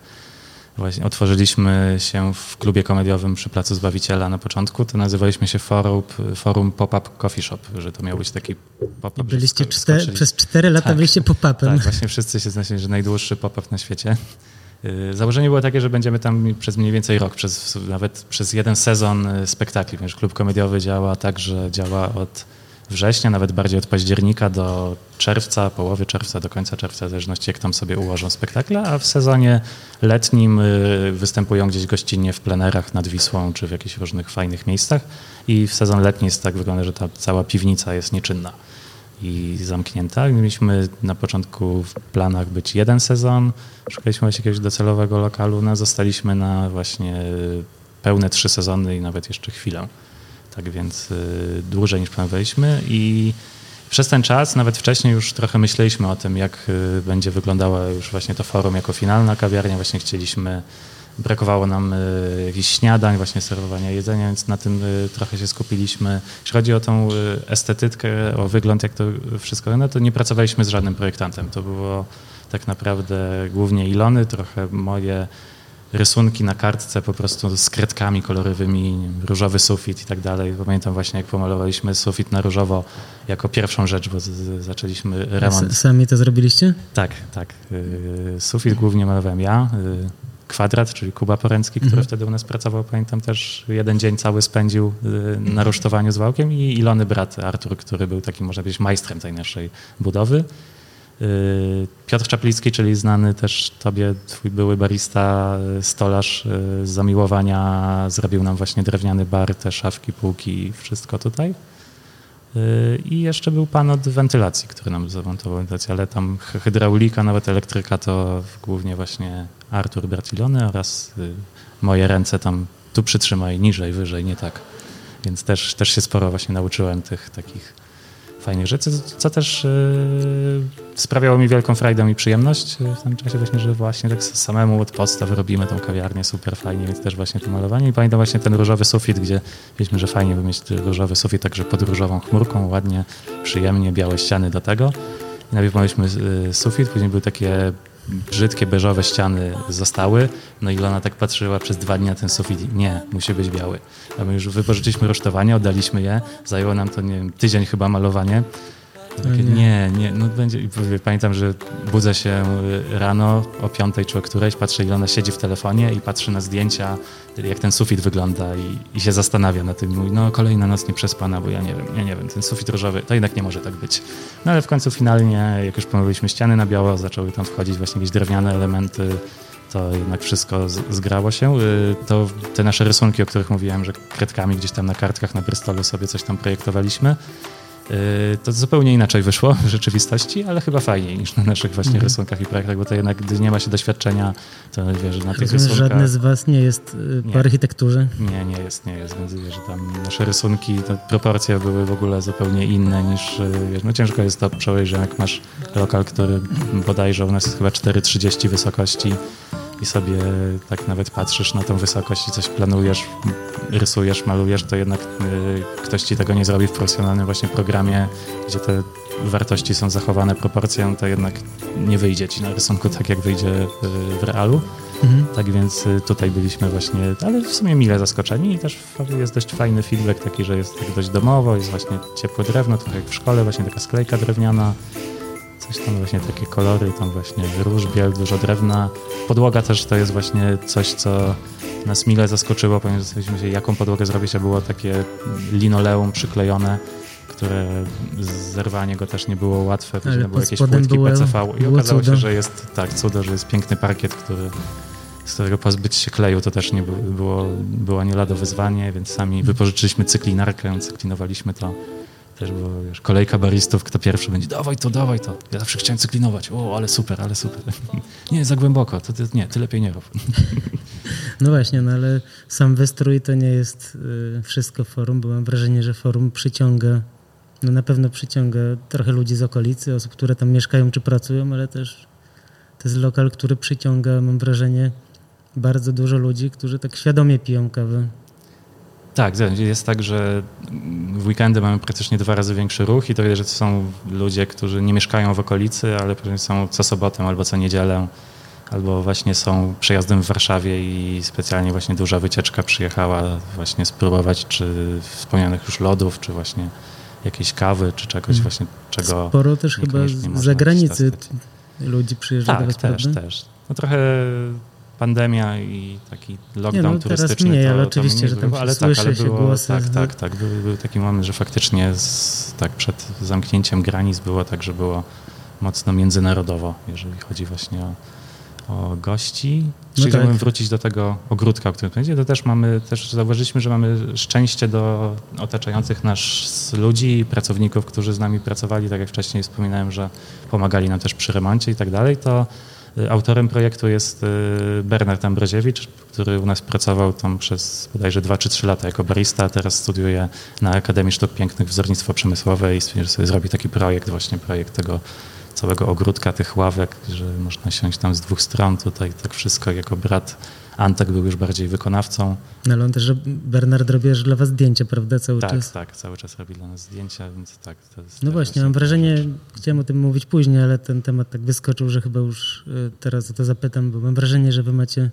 właśnie otworzyliśmy się w klubie komediowym przy Placu Zbawiciela na początku, to nazywaliśmy się Forum, forum Pop-Up Coffee Shop, że to miał być taki pop-up. byliście przez cztery lata Tak. byliście pop-upem. tak, właśnie wszyscy się znaleźli, że najdłuższy pop-up na świecie. Yy, Założenie było takie, że będziemy tam przez mniej więcej rok, przez, nawet przez jeden sezon y, spektakli, ponieważ klub komediowy działa tak, że działa od września, nawet bardziej od października do czerwca, połowy czerwca, do końca czerwca, w zależności jak tam sobie ułożą spektakle, a w sezonie letnim y, występują gdzieś gościnnie w plenerach nad Wisłą, czy w jakichś różnych fajnych miejscach i w sezon letni jest tak wygląda, że ta cała piwnica jest nieczynna. I zamknięta. Mieliśmy na początku w planach być jeden sezon, szukaliśmy właśnie jakiegoś docelowego lokalu, no zostaliśmy na właśnie pełne trzy sezony i nawet jeszcze chwilę. Tak więc y, dłużej niż planowaliśmy i przez ten czas, nawet wcześniej już trochę myśleliśmy o tym, jak y, będzie wyglądało już właśnie to forum jako finalna kawiarnia. Właśnie chcieliśmy, brakowało nam y, jakichś śniadań, właśnie serwowania jedzenia, więc na tym trochę się skupiliśmy. Jeśli chodzi o tą estetykę, o wygląd, jak to wszystko, no to nie pracowaliśmy z żadnym projektantem. To było tak naprawdę głównie Ilony, trochę moje rysunki na kartce po prostu z kredkami kolorowymi, różowy sufit i tak dalej. Pamiętam właśnie, jak pomalowaliśmy sufit na różowo jako pierwszą rzecz, bo z, z, zaczęliśmy remont. Sami to zrobiliście? Tak, tak. Sufit głównie malowałem ja. Kwadrat, czyli Kuba Poręcki, który mhm. wtedy u nas pracował, pamiętam też jeden dzień cały spędził y, na rusztowaniu z Wałkiem i Ilony brat Artur, który był takim, można powiedzieć, majstrem tej naszej budowy. Y, Piotr Czaplicki, czyli znany też tobie, twój były barista, y, stolarz z zamiłowania, zrobił nam właśnie drewniany bar, te szafki, półki, wszystko tutaj. I jeszcze był pan od wentylacji, który nam zamontował wentylację, ale tam hydraulika, nawet elektryka to głównie właśnie Artur Bratilony oraz moje ręce tam tu przytrzymaj, niżej, wyżej, nie tak. Więc też, też się sporo właśnie nauczyłem tych takich fajnych rzeczy, co też yy, sprawiało mi wielką frajdę i przyjemność w tym czasie właśnie, że właśnie tak samemu od podstaw robimy tą kawiarnię super fajnie, więc też właśnie to malowanie i pamiętam właśnie ten różowy sufit, gdzie wiedzieliśmy, że fajnie by mieć różowy sufit także pod różową chmurką, ładnie, przyjemnie, białe ściany do tego. I najpierw mieliśmy y, sufit, później były takie brzydkie, beżowe ściany zostały. No i Lona tak patrzyła przez dwa dni na ten sufit. Nie, musi być biały. A my już wypożyczyliśmy rusztowanie, oddaliśmy je. Zajęło nam to, nie wiem, tydzień chyba malowanie. Takie, nie, nie, no będzie. Pamiętam, że budzę się rano o piątej czy o którejś, patrzę, ile ona siedzi w telefonie i patrzy na zdjęcia, jak ten sufit wygląda i, i się zastanawia na tym. Mówi, no kolejna noc nie przespana, bo ja nie wiem, ja nie wiem, ten sufit różowy, to jednak nie może tak być. No ale w końcu finalnie, jak już pomalowaliśmy ściany na biało, zaczęły tam wchodzić właśnie jakieś drewniane elementy, to jednak wszystko zgrało się. Y, to te nasze rysunki, o których mówiłem, że kredkami gdzieś tam na kartkach na Bristolu sobie coś tam projektowaliśmy, to zupełnie inaczej wyszło w rzeczywistości, ale chyba fajniej niż na naszych właśnie mhm. rysunkach i projektach, bo to jednak, gdy nie ma się doświadczenia, to wiesz, na tych rysunkach... Żadny z was nie jest y, po nie. architekturze? Nie, nie jest, nie jest, więc wiesz, tam nasze rysunki, to proporcje były w ogóle zupełnie inne niż, y, wiesz, no ciężko jest to przełożyć, że jak masz lokal, który bodajże u nas jest chyba 4,30 wysokości, i sobie tak nawet patrzysz na tą wysokość i coś planujesz, rysujesz, malujesz, to jednak y, ktoś ci tego nie zrobi w profesjonalnym właśnie programie, gdzie te wartości są zachowane proporcją, to jednak nie wyjdzie ci na rysunku tak, jak wyjdzie y, w realu. Mhm. Tak więc y, tutaj byliśmy właśnie, ale w sumie mile zaskoczeni i też jest dość fajny feedback taki, że jest tak dość domowo, jest właśnie ciepłe drewno, trochę jak w szkole, właśnie taka sklejka drewniana, Coś tam właśnie takie kolory, tam właśnie róż, biel, dużo drewna. Podłoga też to jest właśnie coś, co nas mile zaskoczyło, ponieważ zastanawialiśmy się, jaką podłogę zrobić, a było takie linoleum przyklejone, które zerwanie go też nie było łatwe, później były jakieś płytki było, PCV i okazało się, że jest tak, cudo, że jest piękny parkiet, który z którego pozbyć się kleju to też nie było, było nie lado wyzwanie, więc sami wypożyczyliśmy cyklinarkę, cyklinowaliśmy to też było, wiesz, kolejka baristów, kto pierwszy będzie, dawaj to, dawaj to. Ja zawsze chciałem cyklinować. O, ale super, ale super. nie, za głęboko, to ty, nie, ty lepiej nie rób. no właśnie, no ale sam wystrój to nie jest y, wszystko forum, bo mam wrażenie, że forum przyciąga, no na pewno przyciąga trochę ludzi z okolicy, osób, które tam mieszkają czy pracują, ale też to jest lokal, który przyciąga, mam wrażenie, bardzo dużo ludzi, którzy tak świadomie piją kawę tak, jest tak, że w weekendy mamy praktycznie dwa razy większy ruch i to że to są ludzie, którzy nie mieszkają w okolicy, ale są co sobotę albo co niedzielę, albo właśnie są przejazdem w Warszawie i specjalnie właśnie duża wycieczka przyjechała właśnie spróbować czy wspomnianych już lodów, czy właśnie jakiejś kawy, czy czegoś mm. właśnie, czego Sporo też chyba z zagranicy ludzi przyjeżdża tak, do was, też, prawda? też. No trochę pandemia i taki lockdown nie, no, turystyczny. Mniej, to, ale oczywiście, że tam było, ale tak, ale było, głosy, tak, tak, tak. Był, był, taki moment, że faktycznie z, tak przed zamknięciem granic było tak, że było mocno międzynarodowo, jeżeli chodzi właśnie o, o gości. No Chciałbym tak. wrócić do tego ogródka, o którym powiedział. To też mamy, też zauważyliśmy, że mamy szczęście do otaczających nas ludzi, pracowników, którzy z nami pracowali, tak jak wcześniej wspominałem, że pomagali nam też przy remoncie i tak dalej. To autorem projektu jest y, Bernard Ambroziewicz, który u nas pracował tam przez bodajże 2 czy 3 lata jako barista, a teraz studiuje na Akademii Sztuk Pięknych wzornictwo przemysłowe i stwierdził, że sobie zrobi taki projekt, właśnie projekt tego całego ogródka tych ławek, że można siąść tam z dwóch stron. Tutaj tak wszystko jako brat Antek był już bardziej wykonawcą. No ale on też, Bernard robi dla was zdjęcia, prawda, cały tak, czas? Tak, cały czas robi dla nas zdjęcia, więc tak. no właśnie, mam wrażenie, rzecz. chciałem o tym mówić później, ale ten temat tak wyskoczył, że chyba już y, teraz o to zapytam, bo mam wrażenie, że wy macie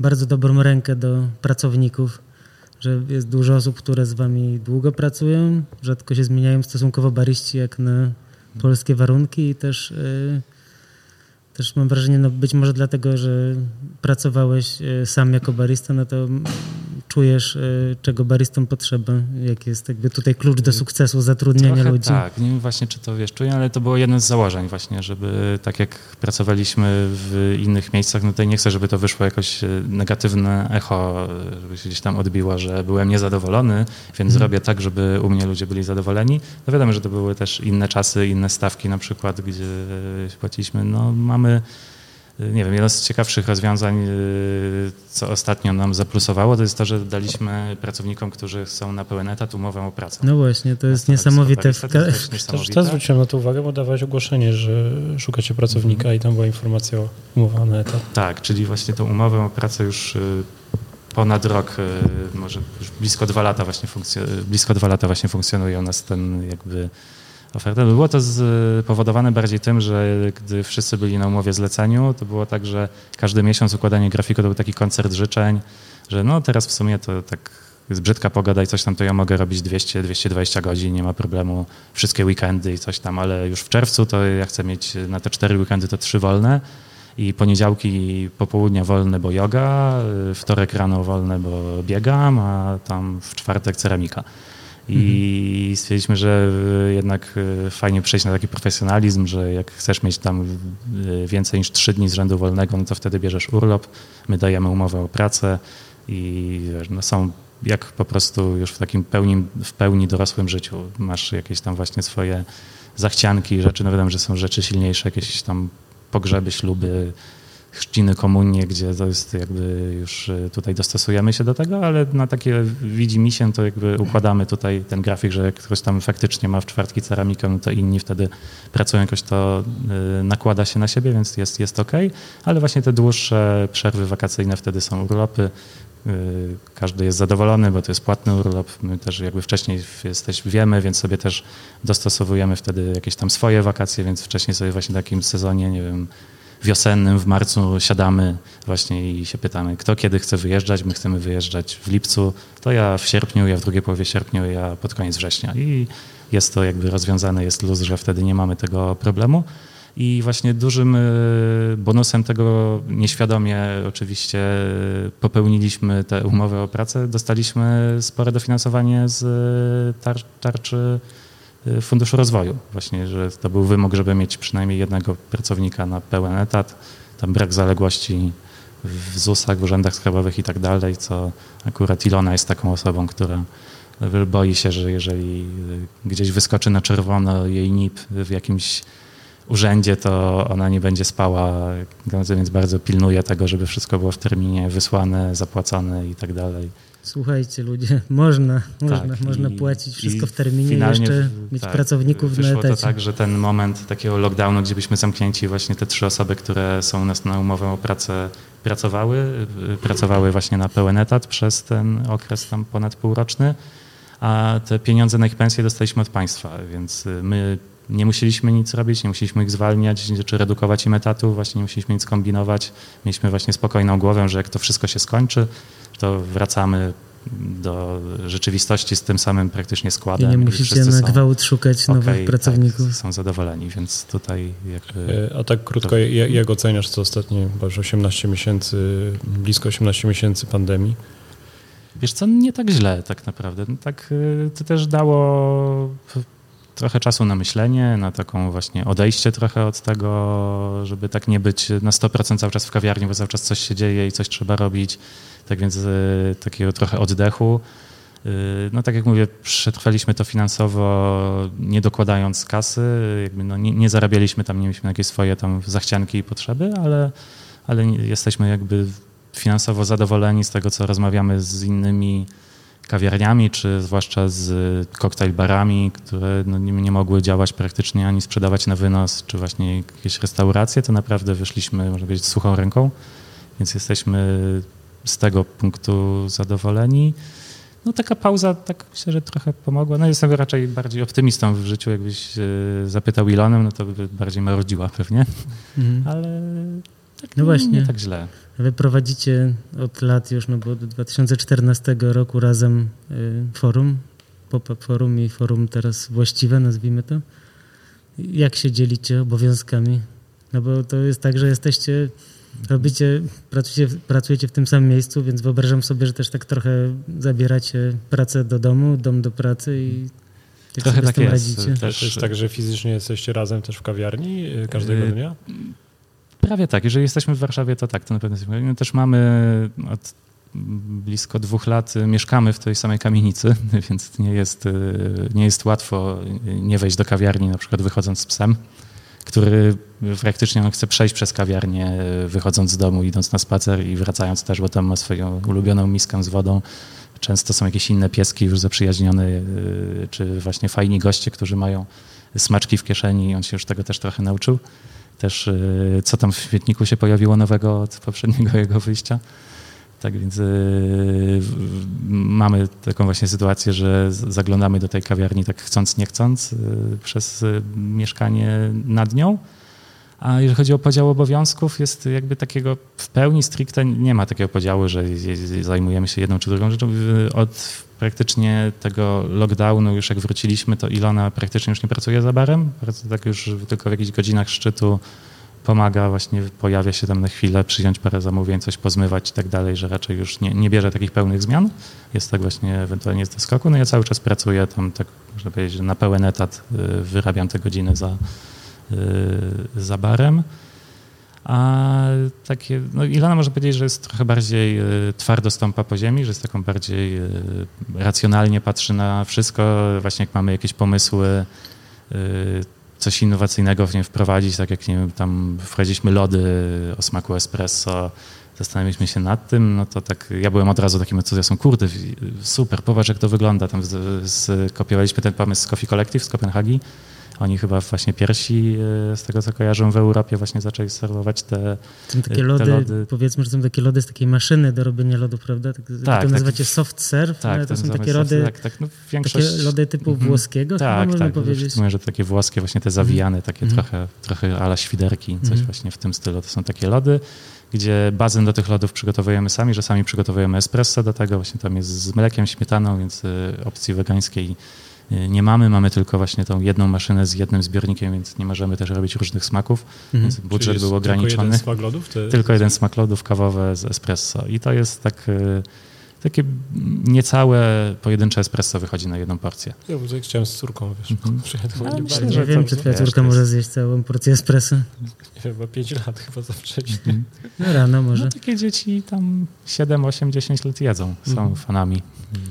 bardzo dobrą rękę do pracowników, że jest dużo osób, które z wami długo pracują, rzadko się zmieniają stosunkowo bariści jak na polskie warunki i też, y, też mam wrażenie, no być może dlatego, że pracowałeś y, sam jako barista, no to czujesz, y, czego baristom potrzeba, jak jest jakby tutaj klucz do sukcesu zatrudniania Trochę ludzi. Tak, nie wiem właśnie, czy to wiesz, czuję, ale to było jedno z założeń właśnie, żeby tak jak pracowaliśmy w innych miejscach, no tutaj nie chcę, żeby to wyszło jakoś e, negatywne echo, e, żeby się gdzieś tam odbiło, że byłem niezadowolony, więc hmm. zrobię tak, żeby u mnie ludzie byli zadowoleni. No wiadomo, że to były też inne czasy, inne stawki na przykład, gdzie płaciliśmy, no mamy nie wiem, jedno z ciekawszych rozwiązań, y, co ostatnio nam zaplusowało, to jest to, że daliśmy pracownikom, którzy są na pełen etat, umowę o pracę. No właśnie, to jest niesamowite. To jest też zwróciłem na to uwagę, bo dawałeś ogłoszenie, że szukacie pracownika mm. i tam była informacja o umowie na etat. Tak, czyli właśnie tą umowę o pracę już y, ponad rok, y, może już blisko dwa lata właśnie, blisko dwa lata właśnie funkcjonuje u nas ten jakby ofertę. Było to spowodowane bardziej tym, że gdy wszyscy byli na umowie zleceniu, to było tak, że każdy miesiąc układanie grafiku to był taki koncert życzeń, że no teraz w sumie to tak jest brzydka pogoda i coś tam, to ja mogę robić 200-220 godzin, nie ma problemu, wszystkie weekendy i coś tam, ale już w czerwcu to ja chcę mieć na te cztery weekendy to trzy wolne i poniedziałki popołudnia wolne, bo yoga, wtorek rano wolne, bo biegam, a tam w czwartek ceramika. I stwierdziliśmy, że jednak e, fajnie przejść na taki profesjonalizm, że jak chcesz mieć tam e, więcej niż trzy dni z rzędu wolnego, no to wtedy bierzesz urlop, my dajemy umowę o pracę i no są jak po prostu już w takim pełni, w pełni dorosłym życiu masz jakieś tam właśnie swoje zachcianki, rzeczy, no wiadomo, że są rzeczy silniejsze, jakieś tam pogrzeby, śluby, chrzciny, komunie, gdzie to jest jakby już e, tutaj dostosujemy się do tego, ale na takie widzi mi się, to jakby układamy tutaj ten grafik, że jak ktoś tam faktycznie ma w czwartki ceramikę, no to inni wtedy pracują jakoś to e, nakłada się na siebie, więc jest, jest ok, ale właśnie te dłuższe przerwy wakacyjne wtedy są urlopy, e, każdy jest zadowolony, bo to jest płatny urlop. My też jakby wcześniej jesteś, wiemy, więc sobie też dostosowujemy wtedy jakieś tam swoje wakacje, więc wcześniej sobie właśnie w takim sezonie, nie wiem, wiosennym w marcu siadamy właśnie i się pytamy, kto kiedy chce wyjeżdżać. My chcemy wyjeżdżać w lipcu, to ja w sierpniu, ja w drugiej połowie sierpnia, ja pod koniec września. I jest to jakby rozwiązane, jest luz, że wtedy nie mamy tego problemu. I właśnie dużym y, bonusem tego nieświadomie oczywiście popełniliśmy tę umowę o pracę. Dostaliśmy spore dofinansowanie z tar tarczy Funduszu Rozwoju. Właśnie, że to był wymóg, żeby mieć przynajmniej jednego pracownika na pełen etat, tam brak zaległości w ZUS-ach, w urzędach skarbowych i tak dalej, co akurat Ilona jest taką osobą, która boi się, że jeżeli gdzieś wyskoczy na czerwono jej NIP w jakimś urzędzie, to ona nie będzie spała, więc bardzo pilnuje tego, żeby wszystko było w terminie wysłane, zapłacone i tak dalej. Słuchajcie ludzie, można, można, tak, można i, płacić wszystko w terminie jeszcze mieć tak, pracowników na etacie. to tak, że ten moment takiego lockdownu, gdzie byliśmy zamknięci, właśnie te trzy osoby, które są u nas na umowę o pracę, pracowały, pracowały właśnie na pełen etat przez ten okres tam ponad półroczny, a te pieniądze na ich pensje dostaliśmy od państwa, więc my nie musieliśmy nic robić, nie musieliśmy ich zwalniać czy redukować im etatów, właśnie nie musieliśmy nic kombinować. Mieliśmy właśnie spokojną głowę, że jak to wszystko się skończy, to wracamy do rzeczywistości z tym samym praktycznie składem. I nie musicie na gwałt szukać okay, nowych tak, pracowników. Tak, są zadowoleni, więc tutaj jakby... E, a tak krótko, to... jak oceniasz co ostatnie, bo już 18 miesięcy, blisko 18 miesięcy pandemii? Wiesz co, nie tak źle tak naprawdę. Tak, e, to też dało trochę czasu na myślenie, na taką właśnie odejście trochę od tego, żeby tak nie być na 100% cały czas w kawiarni, bo cały czas coś się dzieje i coś trzeba robić. Tak więc y, takiego trochę oddechu. Y, no tak jak mówię, przetrwaliśmy to finansowo, nie dokładając kasy, jakby no nie, nie zarabialiśmy tam, nie mieliśmy jakieś swoje tam zachcianki i potrzeby, ale, ale jesteśmy jakby finansowo zadowoleni z tego, co rozmawiamy z innymi kawiarniami, czy zwłaszcza z koktajl barami, które no nie, nie, mogły działać praktycznie ani sprzedawać na wynos, czy właśnie jakieś restauracje, to naprawdę wyszliśmy, można powiedzieć, suchą ręką, więc jesteśmy z tego punktu zadowoleni. No taka pauza, tak myślę, że trochę pomogła. No jestem raczej bardziej optymistą w życiu, jakbyś e, zapytał Ilonem, no to by bardziej marudziła pewnie, mhm. ale tak no właśnie. nie tak źle. Wy prowadzicie od lat już, no bo od 2014 roku razem y, forum, pop-up forum i forum teraz właściwe, nazwijmy to. Jak się dzielicie obowiązkami? No bo to jest tak, że jesteście, robicie, pracujecie, pracujecie w tym samym miejscu, więc wyobrażam sobie, że też tak trochę zabieracie pracę do domu, dom do pracy i jak Trochę tak jest. Radzicie? Też jest tak, że fizycznie jesteście razem też w kawiarni y, każdego y, dnia? Prawie tak. Jeżeli jesteśmy w Warszawie, to tak, to na pewno jesteśmy. Też mamy od blisko dwóch lat mieszkamy w tej samej kamienicy, więc nie jest, nie jest łatwo nie wejść do kawiarni, na przykład wychodząc z psem, który praktycznie chce przejść przez kawiarnię, wychodząc z domu, idąc na spacer i wracając też, bo tam ma swoją ulubioną miskę z wodą. Często są jakieś inne pieski już zaprzyjaźnione, czy właśnie fajni goście, którzy mają smaczki w kieszeni i on się już tego też trochę nauczył też y, co tam w świetniku się pojawiło nowego od poprzedniego jego wyjścia. Tak więc y, mamy taką właśnie sytuację, że zaglądamy do tej kawiarni tak chcąc, nie chcąc y, przez mieszkanie nad nią. A jeżeli chodzi o podział obowiązków, jest jakby takiego w pełni stricte nie ma takiego podziału, że zajmujemy się jedną czy drugą rzeczą. Od praktycznie tego lockdownu, już jak wróciliśmy, to Ilona praktycznie już nie pracuje za barem, tak już tylko w jakichś godzinach szczytu pomaga, właśnie pojawia się tam na chwilę, przyjąć parę zamówień, coś pozmywać i tak dalej, że raczej już nie, nie bierze takich pełnych zmian. Jest tak właśnie ewentualnie z doskoku. No ja cały czas pracuję tam, tak można powiedzieć, na pełen etat y, wyrabiam te godziny za, za barem. A takie, no Ilona może powiedzieć, że jest trochę bardziej y, twardo stąpa po ziemi, że jest taką bardziej y, racjonalnie patrzy na wszystko. Właśnie jak mamy jakieś pomysły, y, coś innowacyjnego w nie wprowadzić, tak jak nie wiem, tam wprowadziliśmy lody o smaku espresso, zastanawialiśmy się nad tym, no to tak ja byłem od razu takim entuzjastą, kurde, super, popatrz jak to wygląda. Tam skopiowaliśmy ten pomysł z Coffee Collective z Kopenhagi oni chyba właśnie pierwsi, e, z tego co kojarzą, w Europie właśnie zaczęli serwować te, są takie lody, lody, Powiedzmy, że są takie lody z takiej maszyny do robienia lodów, prawda? Tak, tak to nazywacie soft serve, tak, to są takie lody, tak, tak, no większość... takie lody typu mm, włoskiego, tak, można tak, powiedzieć. Mówię, że takie włoskie, właśnie te zawijane, takie mm. trochę, trochę ala świderki, coś mm. właśnie w tym stylu. To są takie lody gdzie bazę do tych lodów przygotowujemy sami, że sami przygotowujemy espresso do tego, właśnie tam jest z mlekiem, śmietaną, więc y, opcji wegańskiej nie mamy. Mamy tylko właśnie tą jedną maszynę z jednym zbiornikiem, więc nie możemy też robić różnych smaków, mhm. więc budżet był ograniczony. Tylko jeden smak lodów? Te... Tylko jeden smak lodów kawowe z espresso. I to jest tak e, takie niecałe pojedyncze espresso wychodzi na jedną porcję. Ja bo chciałem z córką, wiesz, mm -hmm. nie, myślę, nie wiem, czy twoja córka może zjeść całą porcję espresso. Nie wiem, bo 5 lat chyba za wcześnie. Mm -hmm. No rano może. No takie dzieci tam 7, 8, 10 lat jedzą, są mm -hmm. fanami.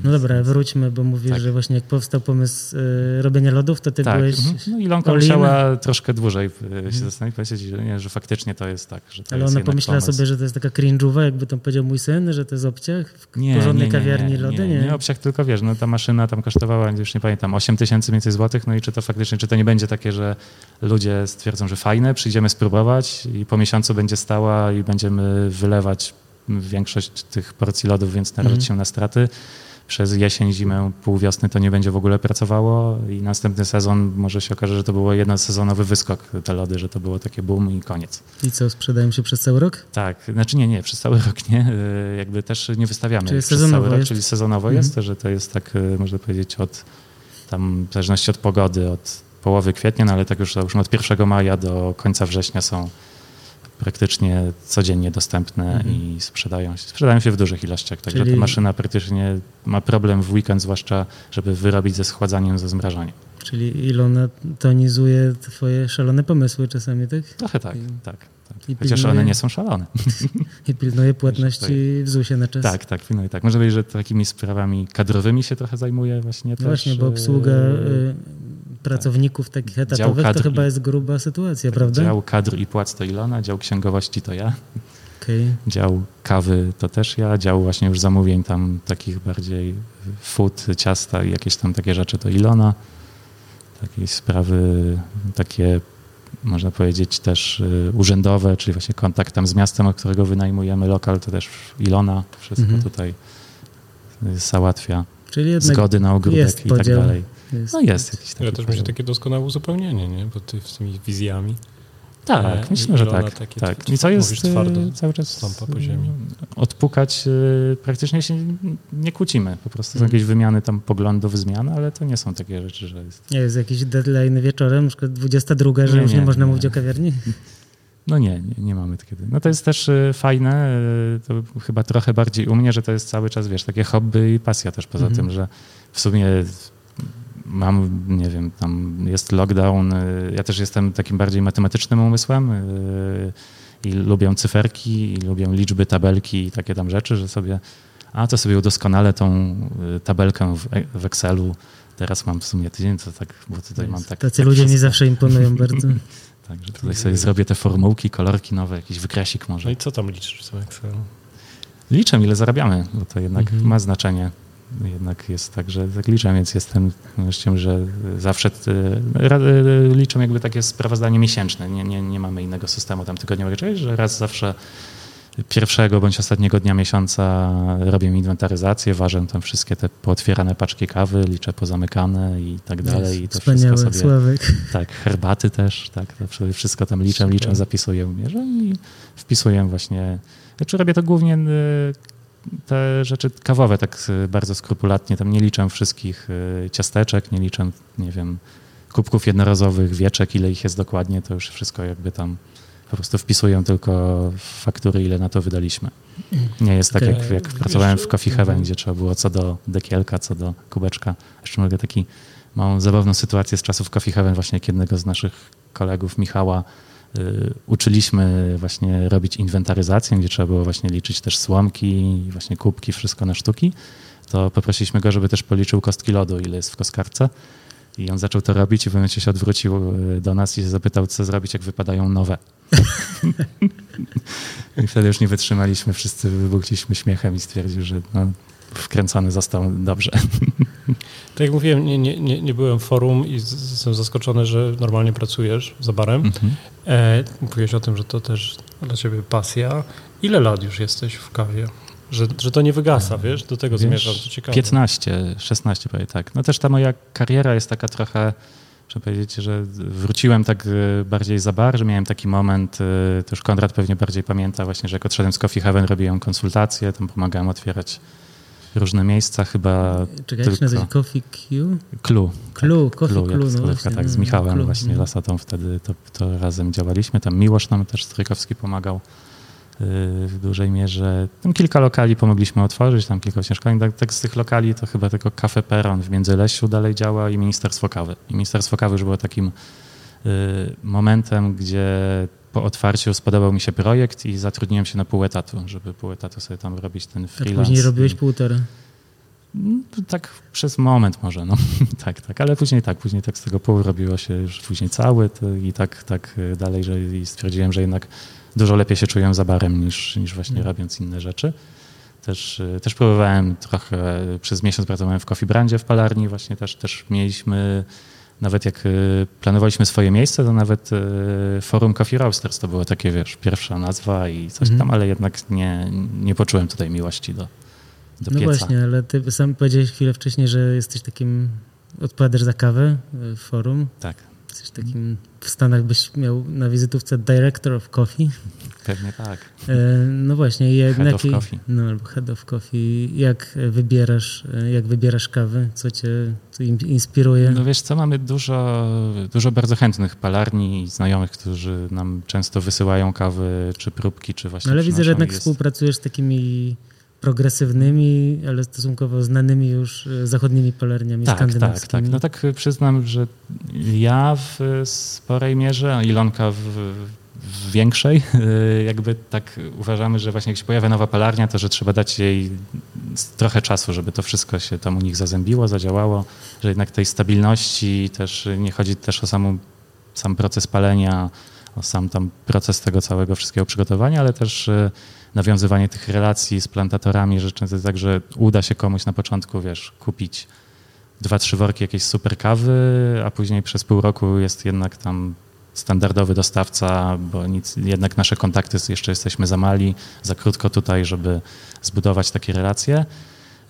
No dobra, wróćmy, bo mówisz, tak. że właśnie jak powstał pomysł y, robienia lodów, to ty tak. byłeś mhm. No i Lonka musiała troszkę dłużej y, się mhm. zastanowić, powiedzieć, że, nie, że faktycznie to jest tak. Że to Ale ona pomyślała pomysł. sobie, że to jest taka cringe'owa, jakby to powiedział mój syn, że to jest obciach w nie, porządnej nie, nie, kawiarni lody, nie? Nie, tylko wiesz, no ta maszyna tam kosztowała, już nie pamiętam, 8 tysięcy więcej złotych, no i czy to faktycznie, czy to nie będzie takie, że ludzie stwierdzą, że fajne, przyjdziemy spróbować i po miesiącu będzie stała i będziemy wylewać większość tych porcji lodów, więc narazić mhm. się na straty przez jesień, zimę, pół wiosny to nie będzie w ogóle pracowało i następny sezon może się okaże, że to było jednosezonowy wyskok te lody, że to było takie boom i koniec. I co, sprzedają się przez cały rok? Tak, znaczy nie, nie, przez cały rok nie, y, jakby też nie wystawiamy czyli przez cały rok, jest? czyli sezonowo mhm. jest, że to jest tak, y, można powiedzieć, od tam w zależności od pogody, od połowy kwietnia, no ale tak już załóżmy od 1 maja do końca września są praktycznie codziennie dostępne mhm. i sprzedają się, sprzedają się w dużych ilościach. Także Czyli... ta maszyna praktycznie ma problem w weekend, zwłaszcza żeby wyrobić ze schładzaniem, ze zmrażaniem. Czyli Ilona tonizuje twoje szalone pomysły czasami, tak? Trochę tak, I- tak. tak. I Chociaż pilnuje- one nie są szalone. I pilnuje płatności w ZUS-ie na czas. Tak, tak, i tak. Może być, że takimi sprawami kadrowymi się trochę zajmuje właśnie No też. właśnie, bo obsługa pracowników takich etatowych to chyba i- jest gruba sytuacja, prawda? Dział kadr i płac to Ilona, dział księgowości to ja, Okej. dział kawy to też ja, dział właśnie już zamówień tam takich bardziej food, ciasta i jakieś tam takie rzeczy to Ilona. Takie sprawy takie można powiedzieć też y, urzędowe, czyli właśnie kontakt tam z miastem, od którego wynajmujemy lokal, to też Ilona wszystko Mhm. tutaj y, załatwia. Czyli Zgody na ogródek i tak dalej. Jest. No jest jakiś taki Ale też będzie takie doskonałe uzupełnienie, nie? Bo ty z tymi wizjami. Tak, E, myślę, że tak. takie tak. I co jest mówisz twardo, e, cały czas stąpa po ziemi. e, odpukać, e, praktycznie się nie kłócimy. Po prostu są Mhm. jakieś wymiany tam poglądów, zmian, ale to nie są takie rzeczy, że jest... Nie jest jakiś deadline wieczorem, na przykład 22, że Nie, już nie, nie, można nie. mówić o kawiarni? No nie, nie, nie mamy takiego. No to jest też fajne, to chyba trochę bardziej u mnie, że to jest cały czas, wiesz, takie hobby i pasja też poza Mhm. tym, że w sumie mam, nie wiem, tam jest lockdown, e, ja też jestem takim bardziej matematycznym umysłem e, i lubię cyferki, i lubię liczby, tabelki i takie tam rzeczy, że sobie, a to sobie udoskonalę tą e, tabelkę w, w Excelu. Teraz mam w sumie tydzień, to tak, bo tutaj mam tak. Tacy tak ludzie mi wszystko. zawsze imponują bardzo. Tak, że tutaj sobie zrobię te formułki, kolorki nowe, jakiś wykresik może. No i co tam liczysz w tym Excelu? Liczę, ile zarabiamy, bo to jednak Mhm. ma znaczenie. Jednak jest tak, że tak liczę, więc jestem myślę, że zawsze e, e, liczę jakby takie sprawozdanie miesięczne. Nie, nie, nie mamy innego systemu tam tygodniowego, że raz zawsze pierwszego bądź ostatniego dnia miesiąca robię inwentaryzację, ważę tam wszystkie te pootwierane paczki kawy, liczę pozamykane i tak dalej. I to wszystko sobie Sławek. tak, herbaty też, tak, to wszystko tam liczę, liczę, zapisuję, mierzę i wpisuję właśnie. Znaczy robię to głównie y, te rzeczy kawowe tak y, bardzo skrupulatnie, tam nie liczę wszystkich y, ciasteczek, nie liczę, nie wiem, kubków jednorazowych, wieczek, ile ich jest dokładnie, to już wszystko jakby tam po prostu wpisuję tylko faktury, ile na to wydaliśmy. Nie jest tak, jak, jak pracowałem w Coffee Heaven, gdzie trzeba było co do dekielka, co do kubeczka. Jeszcze mogę taki małą zabawną sytuację z czasów Coffee Heaven, właśnie jak jednego z naszych kolegów, Michała, uczyliśmy właśnie robić inwentaryzację, gdzie trzeba było właśnie liczyć też słomki, właśnie kubki, wszystko na sztuki, to poprosiliśmy go, żeby też policzył kostki lodu, ile jest w kostkarce. I on zaczął to robić i w momencie się odwrócił y, do nas i się zapytał, co zrobić, jak wypadają nowe. I wtedy już nie wytrzymaliśmy, wszyscy wybuchliśmy śmiechem i stwierdził, że no, wkręcony został dobrze. Tak jak mówiłem, nie, nie, nie, byłem w forum i jestem zaskoczony, że normalnie pracujesz za barem. Mhm. E, mówiłeś o tym, że to też dla ciebie pasja. Ile lat już jesteś w kawie? Że, że to nie wygasa, wiesz? Do tego Wiesz, zmierzam, to ciekawe. 15, 16 prawie tak. No też ta moja kariera jest taka trochę, muszę powiedzieć, że wróciłem tak y, bardziej za bar, że miałem taki moment, y, to już Konrad pewnie bardziej pamięta właśnie, że jak odszedłem z Coffee Heaven robiłem konsultacje, tam pomagałem otwierać różne miejsca, chyba Czekaj, jak się tylko nazywa? Coffee Q? Clue. Clue, Coffee Clue, Clue, jak no właśnie. tak, z no, Michałem Clue, właśnie no. Lasatą wtedy to, to razem działaliśmy. Tam Miłosz nam też Strykowski pomagał yy, w dużej mierze. Tam kilka lokali pomogliśmy otworzyć, tam kilka mieszkań. Tak, tak z tych lokali to chyba tylko Cafe Peron w Międzylesiu dalej działa i Ministerstwo Kawy. I Ministerstwo Kawy już było takim yy, momentem, gdzie po otwarciu spodobał mi się projekt i zatrudniłem się na pół etatu, żeby pół etatu sobie tam robić ten A freelance. później robiłeś półtora. no, tak przez moment może, no tak, tak, ale później tak, później tak z tego pół robiło się już później cały i tak, tak y, dalej, że i stwierdziłem, że jednak dużo lepiej się czuję za barem niż, niż właśnie Mm. robiąc inne rzeczy. Też, y, też próbowałem trochę, przez miesiąc pracowałem w Coffee Brandzie w palarni, właśnie też, też mieliśmy, nawet jak y, planowaliśmy swoje miejsce, to nawet y, Forum Coffee Roasters to było takie, wiesz, pierwsza nazwa i coś Mhm. tam, ale jednak nie, nie poczułem tutaj miłości do, do No pieca. właśnie, ale ty sam powiedziałeś chwilę wcześniej, że jesteś takim, odpowiadasz za kawę w forum. Tak. Jesteś takim, w Stanach byś miał na wizytówce Director of Coffee. Pewnie tak. E, No właśnie, jak, Head na of coffee. No albo Head of Coffee. Jak wybierasz, jak wybierasz kawę? Co cię co inspiruje? No wiesz co, mamy dużo, dużo bardzo chętnych palarni i znajomych, którzy nam często wysyłają kawy, czy próbki, czy właśnie No ale widzę, że jednak jest- współpracujesz z takimi progresywnymi, ale stosunkowo znanymi już e, zachodnimi palarniami tak, skandynawskimi. Tak, tak. No tak przyznam, że ja w sporej mierze, Ilonka w większej, jakby tak uważamy, że właśnie jak się pojawia nowa palarnia, to że trzeba dać jej trochę czasu, żeby to wszystko się tam u nich zazębiło, zadziałało, że jednak tej stabilności też nie chodzi też o samą, sam proces palenia, o sam tam proces tego całego wszystkiego przygotowania, ale też nawiązywanie tych relacji z plantatorami, że często jest tak, że uda się komuś na początku, wiesz, kupić dwa, trzy worki jakiejś super kawy, a później przez pół roku jest jednak tam standardowy dostawca, bo nic, jednak nasze kontakty jeszcze jesteśmy za mali, za krótko tutaj, żeby zbudować takie relacje.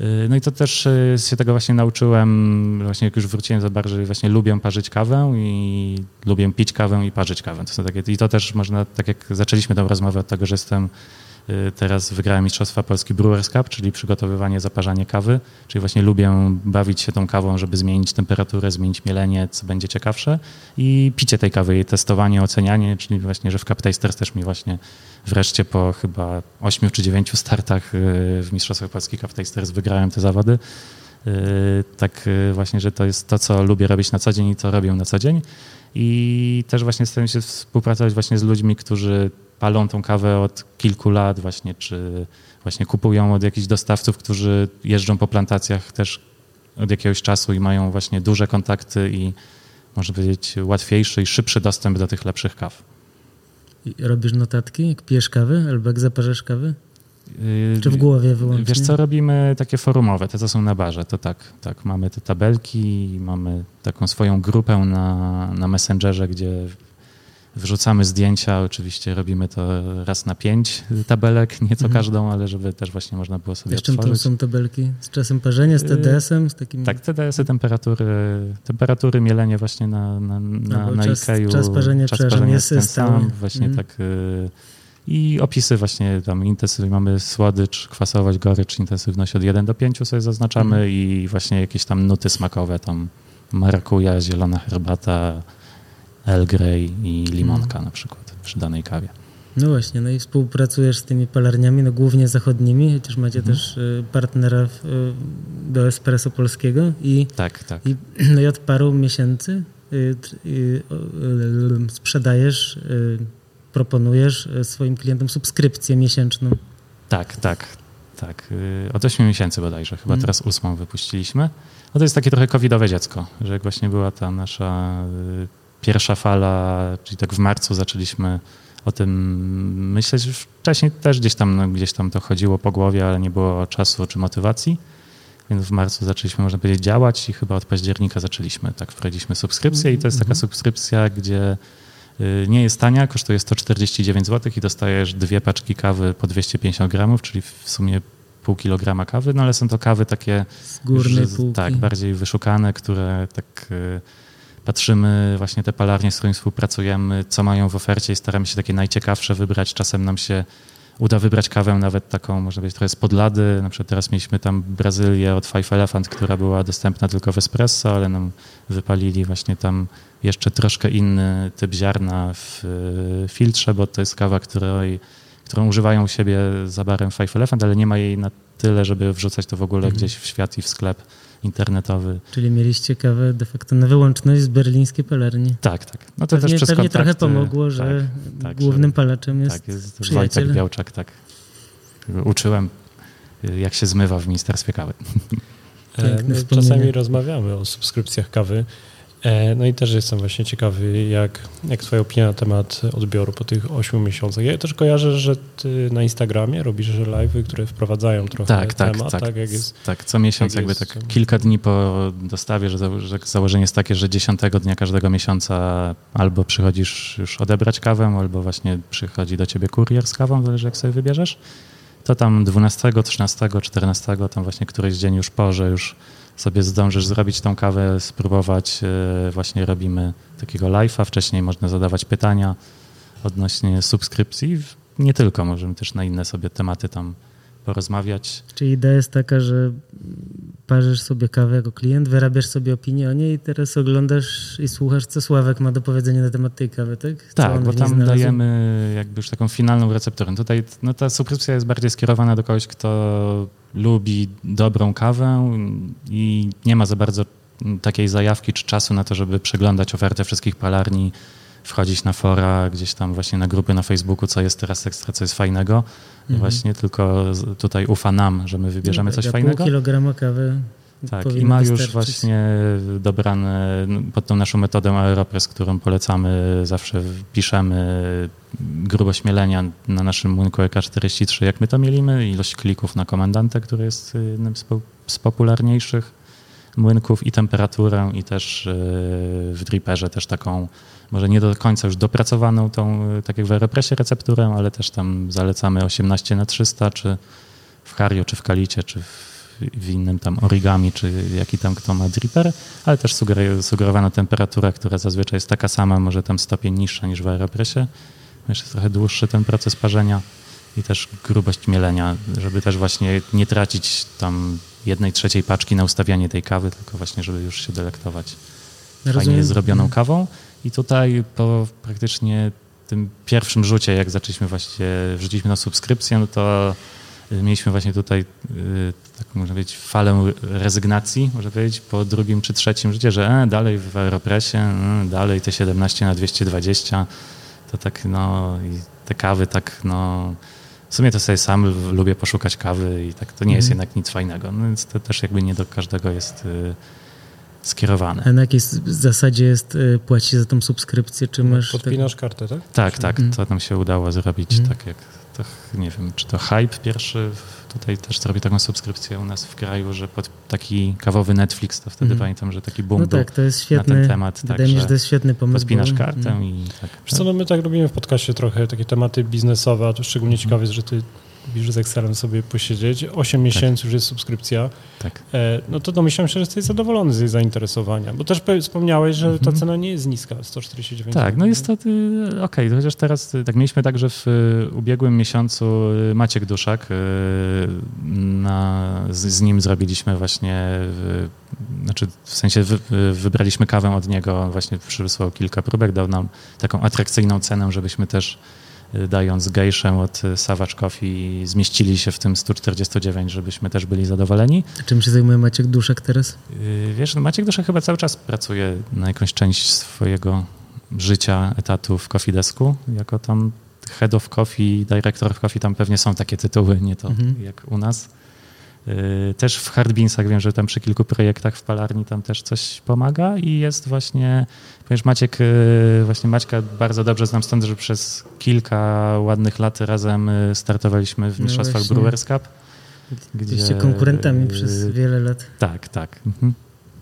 Y, no i to też y, się tego właśnie nauczyłem, właśnie jak już wróciłem za bardziej właśnie lubię parzyć kawę i lubię pić kawę i parzyć kawę. To są takie, I to też można, tak jak zaczęliśmy tę rozmowę od tego, że jestem teraz wygrałem Mistrzostwa Polski Brewers Cup, czyli przygotowywanie, zaparzanie kawy, czyli właśnie lubię bawić się tą kawą, żeby zmienić temperaturę, zmienić mielenie, co będzie ciekawsze i picie tej kawy, jej testowanie, ocenianie, czyli właśnie, że w Cup Tasters też mi właśnie wreszcie po chyba ośmiu czy dziewięciu startach y, w Mistrzostwach Polski Cup Tasters wygrałem te zawody. Y, tak właśnie, że to jest to, co lubię robić na co dzień i co robię na co dzień. I też właśnie staram się współpracować właśnie z ludźmi, którzy palą tą kawę od kilku lat właśnie, czy właśnie kupują od jakichś dostawców, którzy jeżdżą po plantacjach też od jakiegoś czasu i mają właśnie duże kontakty i może powiedzieć łatwiejszy i szybszy dostęp do tych lepszych kaw. I robisz notatki, jak pijesz kawę albo jak zaparzasz kawy? Czy w głowie wyłącznie? Wiesz co, robimy takie forumowe, te co są na barze, to tak, tak, mamy te tabelki, mamy taką swoją grupę na, na Messengerze, gdzie Wrzucamy zdjęcia, oczywiście robimy to raz na pięć tabelek, nieco mhm. każdą, ale żeby też właśnie można było sobie Z czym to są tabelki? Z czasem parzenia, z TDS-em? Z takim... Tak, TDS-y, temperatury, temperatury, mielenie właśnie na, na, na, no, na czas, Ikeju. Czas parzenia, czas parzenia jest ten sam, właśnie mhm. tak... Y, I opisy właśnie tam intensyw, mamy słodycz, kwasowość, gorycz, intensywność od 1 do 5 sobie zaznaczamy mhm. i właśnie jakieś tam nuty smakowe, tam marakuja, zielona herbata, Earl Grey i limonka mm. na przykład przy danej kawie. No właśnie, no i współpracujesz z tymi palarniami, no głównie zachodnimi, chociaż macie mm. też y, partnera w, y, do Espresso Polskiego i, tak, tak. I, no i od paru miesięcy y, sprzedajesz, proponujesz swoim klientom subskrypcję miesięczną. Tak, tak, tak. Od 8 miesięcy bodajże, chyba mm. teraz ósmą wypuściliśmy. No to jest takie trochę covidowe dziecko, że jak właśnie była ta nasza pierwsza fala, czyli tak w marcu zaczęliśmy o tym myśleć. Wcześniej też gdzieś tam, no, gdzieś tam to chodziło po głowie, ale nie było czasu czy motywacji. Więc w marcu zaczęliśmy, można powiedzieć, działać i chyba od października zaczęliśmy, tak, wprowadziliśmy subskrypcję i to jest taka mhm. subskrypcja, gdzie y, nie jest tania, kosztuje 149 zł i dostajesz dwie paczki kawy po 250 gramów, czyli w sumie pół kilograma kawy, no ale są to kawy takie z górnej półki. tak, bardziej wyszukane, które tak y, patrzymy właśnie te palarnie, z którymi współpracujemy, co mają w ofercie i staramy się takie najciekawsze wybrać. Czasem nam się uda wybrać kawę nawet taką, może być trochę z podlady. Na przykład teraz mieliśmy tam Brazylię od Five Elephant, która była dostępna tylko w espresso, ale nam wypalili właśnie tam jeszcze troszkę inny typ ziarna w filtrze, bo to jest kawa, której, którą używają u siebie za barem Five Elephant, ale nie ma jej na tyle, żeby wrzucać to w ogóle mhm. gdzieś w świat i w sklep internetowy. Czyli mieliście kawę de facto na wyłączność z berlińskiej palarni. Tak, tak. No to pewnie, też przez pewnie kontakty, trochę pomogło, że tak, tak, głównym że, palaczem jest, tak, jest Wojtek Białczak, tak. Uczyłem, jak się zmywa w Ministerstwie Kawy. E, no, czasami rozmawiamy o subskrypcjach kawy no i też jestem właśnie ciekawy, jak, jak twoja opinia na temat odbioru po tych 8 miesiącach. Ja też kojarzę, że ty na Instagramie robisz live'y, które wprowadzają trochę tak, tak temat. Tak, tak, jak jest, tak co miesiąc jakby jest, tak kilka dni po dostawie, że, że założenie jest takie, że 10 dnia każdego miesiąca albo przychodzisz już odebrać kawę, albo właśnie przychodzi do ciebie kurier z kawą, zależy jak sobie wybierzesz. To tam 12, 13, 14, tam właśnie któryś dzień już po, że już sobie zdążysz zrobić tą kawę, spróbować. E, właśnie robimy takiego live'a. Wcześniej można zadawać pytania odnośnie subskrypcji. Nie tylko, możemy też na inne sobie tematy tam porozmawiać. Czyli idea jest taka, że parzysz sobie kawę jako klient, wyrabiasz sobie opinię o niej i teraz oglądasz i słuchasz, co Sławek ma do powiedzenia na temat tej kawy, tak? Co Tak, bo tam dajemy jakby już taką finalną recepturę. Tutaj no, ta subskrypcja jest bardziej skierowana do kogoś, kto lubi dobrą kawę i nie ma za bardzo takiej zajawki czy czasu na to, żeby przeglądać ofertę wszystkich palarni, wchodzić na fora, gdzieś tam właśnie na grupy na Facebooku, co jest teraz ekstra, co jest fajnego. Mhm. Właśnie tylko tutaj ufa nam, że my wybierzemy No coś fajnego. Pół kilograma kawy Tak, i ma już właśnie dobrane pod tą naszą metodę Aeropress, którą polecamy, zawsze piszemy grubość mielenia na naszym młynku EK43, jak my to mielimy, ilość klików na komendantę, który jest jednym z, po, z popularniejszych młynków i temperaturę i też yy, w dripperze też taką, może nie do końca już dopracowaną tą, yy, tak jak w Aeropressie recepturę, ale też tam zalecamy 18 na 300, czy w Hario, czy w Kalicie, czy w, w innym tam origami, czy jaki tam kto ma dripper, ale też sugerowana temperatura, która zazwyczaj jest taka sama, może tam stopień niższa niż w Aeropressie. Jeszcze trochę dłuższy ten proces parzenia i też grubość mielenia, żeby też właśnie nie tracić tam jednej trzeciej paczki na ustawianie tej kawy, tylko właśnie, żeby już się delektować fajnie Rozumiem. zrobioną kawą. I tutaj po praktycznie tym pierwszym rzucie, jak zaczęliśmy właśnie, wrzuciliśmy na subskrypcję, no to y, mieliśmy właśnie tutaj, y, tak można powiedzieć, falę rezygnacji, można powiedzieć, po drugim czy trzecim rzucie, że e, dalej w Aeropressie, e, dalej te 17 na 220, to tak no i te kawy tak no... W sumie to sobie sam lubię poszukać kawy i tak to nie jest Mhm. jednak nic fajnego. No więc to też jakby nie do każdego jest y, skierowane. A na jakiej zasadzie jest y, płaci za tą subskrypcję? Czy masz... Podpinasz kartę, tak? Tak, tak, Mhm. to nam się udało zrobić Mhm. tak jak, to, nie wiem, czy to Hype pierwszy tutaj też zrobi taką subskrypcję u nas w kraju, że pod taki kawowy Netflix, to wtedy Mhm. pamiętam, że taki boom No był tak, to jest na świetny... ten temat, Wydaje tak, mi się, to jest świetny pomysł. podpinasz kartę mm. i tak. Wiesz co, no my tak robimy w podcaście trochę takie tematy biznesowe, a to szczególnie Mhm. ciekawe jest, że ty lubisz z Excelem sobie posiedzieć. 8 miesięcy już jest subskrypcja. tak. E, no to domyślam się, że jesteś zadowolony z jej zainteresowania, bo też wspomniałeś, że ta Mhm. cena nie jest niska, 149 Tak, no jest to y, okej, to chociaż teraz y, tak mieliśmy tak, że w y, ubiegłym miesiącu Maciek Duszak, na, z, z nim zrobiliśmy właśnie, znaczy w sensie wy, wybraliśmy kawę od niego, właśnie przysłał kilka próbek, dał nam taką atrakcyjną cenę, żebyśmy też dając gejszę od y, Savage Coffee zmieścili się w tym 149, żebyśmy też byli zadowoleni. Czym się zajmuje Maciek Duszek teraz? Yy, Wiesz, no Maciek Duszek chyba cały czas pracuje na jakąś część swojego życia, etatu w Coffee Desku, jako tam head of coffee, director of coffee, tam pewnie są takie tytuły, nie to Mhm. jak u nas. Yy, Też w Hard Beansach wiem, że tam przy kilku projektach w palarni tam też coś pomaga i jest właśnie, ponieważ Maciek, yy, właśnie Maćka bardzo dobrze znam stąd, że przez kilka ładnych lat razem yy, startowaliśmy w No Mistrzostwach właśnie. Brewers Cup. Byliście konkurentami przez wiele lat. tak, tak. Mhm.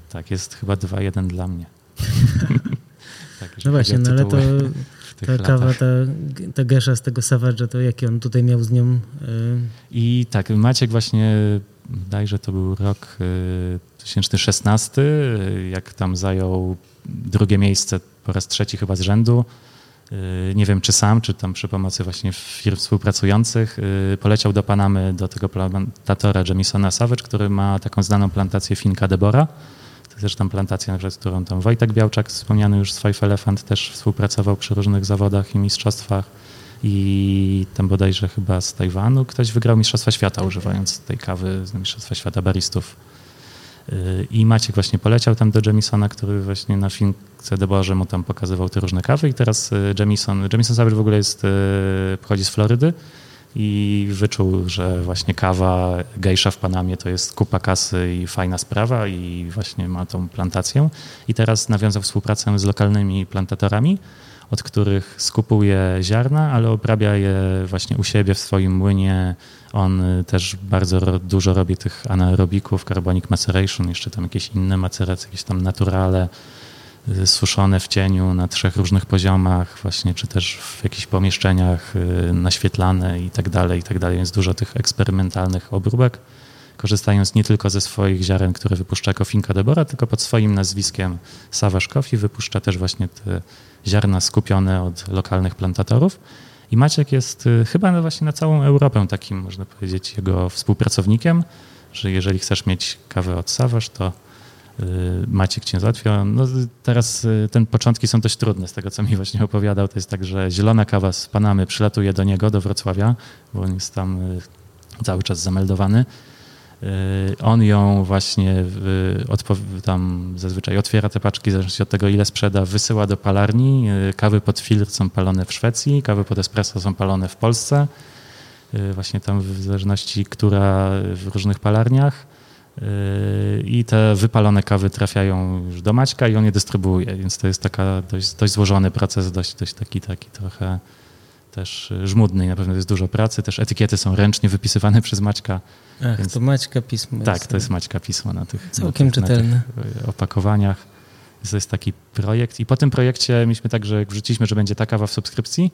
Tak, jest chyba 2-1 dla mnie. tak, No właśnie, no ale to ta kawa, latach. ta, ta gesza z tego Savage'a, to jaki on tutaj miał z nią... y, I tak, Maciek właśnie, wydaje, że to był rok y, 2016, y, jak tam zajął drugie miejsce po raz trzeci chyba z rzędu. Y, Nie wiem, czy sam, czy tam przy pomocy właśnie firm współpracujących, y, poleciał do Panamy do tego plantatora Jamisona Savage, który ma taką znaną plantację Finka Debora. Tam plantacja, na przykład, z którą tam Wojtek Białczak, wspomniany już z Five Elephant, też współpracował przy różnych zawodach i mistrzostwach. I tam bodajże chyba z Tajwanu ktoś wygrał Mistrzostwa Świata używając tej kawy z Mistrzostwa Świata baristów. Yy, I Maciek właśnie poleciał tam do Jamisona, który właśnie na Fince Deborze mu tam pokazywał te różne kawy i teraz yy, Jamison, Jamison Savage w ogóle jest, yy, pochodzi z Florydy i wyczuł, że właśnie kawa gejsza w Panamie to jest kupa kasy i fajna sprawa i właśnie ma tą plantację. I teraz nawiązał współpracę z lokalnymi plantatorami, od których skupuje ziarna, ale obrabia je właśnie u siebie w swoim młynie. On też bardzo dużo robi tych anaerobików, carbonic maceration, jeszcze tam jakieś inne maceracje, jakieś tam naturale, suszone w cieniu na trzech różnych poziomach, właśnie, czy też w jakichś pomieszczeniach y, naświetlane i tak dalej, i tak dalej. Jest dużo tych eksperymentalnych obróbek, korzystając nie tylko ze swoich ziaren, które wypuszcza jako Finca Debora, tylko pod swoim nazwiskiem Savage Coffee wypuszcza też właśnie te ziarna skupione od lokalnych plantatorów. I Maciek jest y, chyba no właśnie na całą Europę takim, można powiedzieć, jego współpracownikiem, że jeżeli chcesz mieć kawę od Sawasz, to Maciek cię załatwia. No teraz y, ten początki są dość trudne, z tego co mi właśnie opowiadał. To jest tak, że zielona kawa z Panamy przylatuje do niego, do Wrocławia, bo on jest tam cały czas zameldowany. On ją właśnie tam zazwyczaj otwiera te paczki, w zależności od tego, ile sprzeda, wysyła do palarni. Kawy pod filtr są palone w Szwecji, kawy pod espresso są palone w Polsce. Właśnie tam w zależności, która w różnych palarniach. I te wypalone kawy trafiają już do Maćka i on je dystrybuuje, więc to jest taka dość, dość złożony proces, dość, dość taki, taki trochę też żmudny i na pewno jest dużo pracy. Też etykiety są ręcznie wypisywane przez Maćka. Ach, więc... to Maćka pismo. Tak, to jest Maćka pismo na tych, Całkiem na tych, czytelne. Na tych opakowaniach. To jest taki projekt. I po tym projekcie mieliśmy tak, że wrzuciliśmy, że będzie ta kawa w subskrypcji,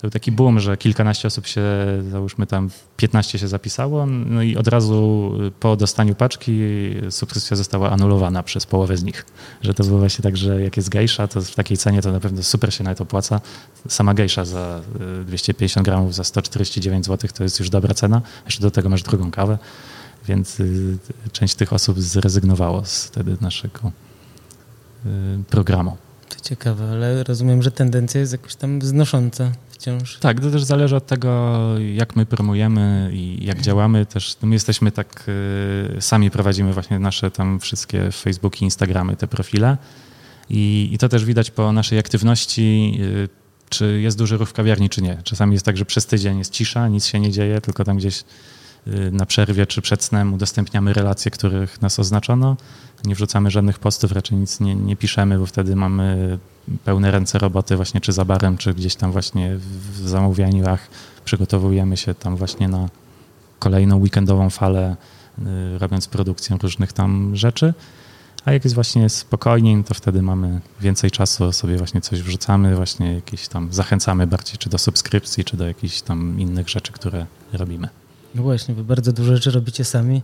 to był taki boom, że kilkanaście osób się, załóżmy tam 15 się zapisało, no i od razu po dostaniu paczki subskrypcja została anulowana przez połowę z nich. Że to było właśnie tak, że jak jest gejsza, to w takiej cenie to na pewno super się nawet opłaca. Sama gejsza za 250 y, gramów za 149 zł to jest już dobra cena. Jeszcze do tego masz drugą kawę, więc y, część tych osób zrezygnowało z wtedy naszego y, programu. To ciekawe, ale rozumiem, że tendencja jest jakoś tam znosząca wciąż. Tak, to też zależy od tego, jak my promujemy i jak działamy. Też no my jesteśmy tak, y, sami prowadzimy właśnie nasze tam wszystkie Facebooki, Instagramy, te profile. I, I, to też widać po naszej aktywności, y, czy jest duży ruch w kawiarni, czy nie. Czasami jest tak, że przez tydzień jest cisza, nic się nie dzieje, tylko tam gdzieś na przerwie czy przed snem udostępniamy relacje, których nas oznaczono. Nie wrzucamy żadnych postów, raczej nic nie, nie piszemy, bo wtedy mamy pełne ręce roboty właśnie czy za barem, czy gdzieś tam właśnie w zamówieniach przygotowujemy się tam właśnie na kolejną weekendową falę, y, robiąc produkcję różnych tam rzeczy. A jak jest właśnie spokojniej, no to wtedy mamy więcej czasu, sobie właśnie coś wrzucamy, właśnie jakieś tam zachęcamy bardziej czy do subskrypcji, czy do jakichś tam innych rzeczy, które robimy. No właśnie, wy bardzo dużo rzeczy robicie sami.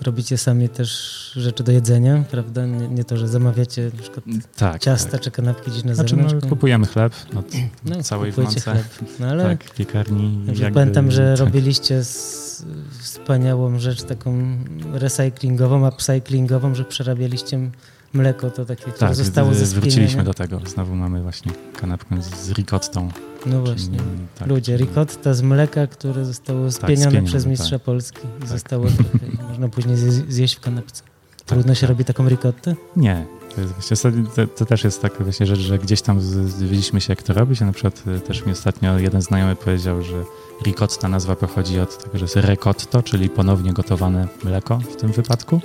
Robicie sami też rzeczy do jedzenia, prawda? Nie, nie to, że zamawiacie na przykład tak, ciasta tak. czy kanapki gdzieś na znaczy, zewnątrz. No, kupujemy chleb od no, całej Włące. chleb. No, ale tak, piekarni. Jakby, pamiętam, że tak. robiliście z, wspaniałą rzecz taką recyklingową, upcyklingową, że przerabialiście mleko to takie, które tak, zostało ze wróciliśmy do tego. Znowu mamy właśnie kanapkę z ricottą. No właśnie. Tak, Ludzie, ricotta z mleka, które zostało spienione tak, przez mistrza tak. Polski i tak. zostało można później zjeść w kanapce. Tak, Trudno się tak. robi taką ricottę? Nie. To, jest właśnie, to, to, też jest taka właśnie rzecz, że gdzieś tam dowiedzieliśmy się, jak to robić. A na przykład e, też mi ostatnio jeden znajomy powiedział, że ricotta nazwa pochodzi od tego, że jest recotto, czyli ponownie gotowane mleko w tym wypadku.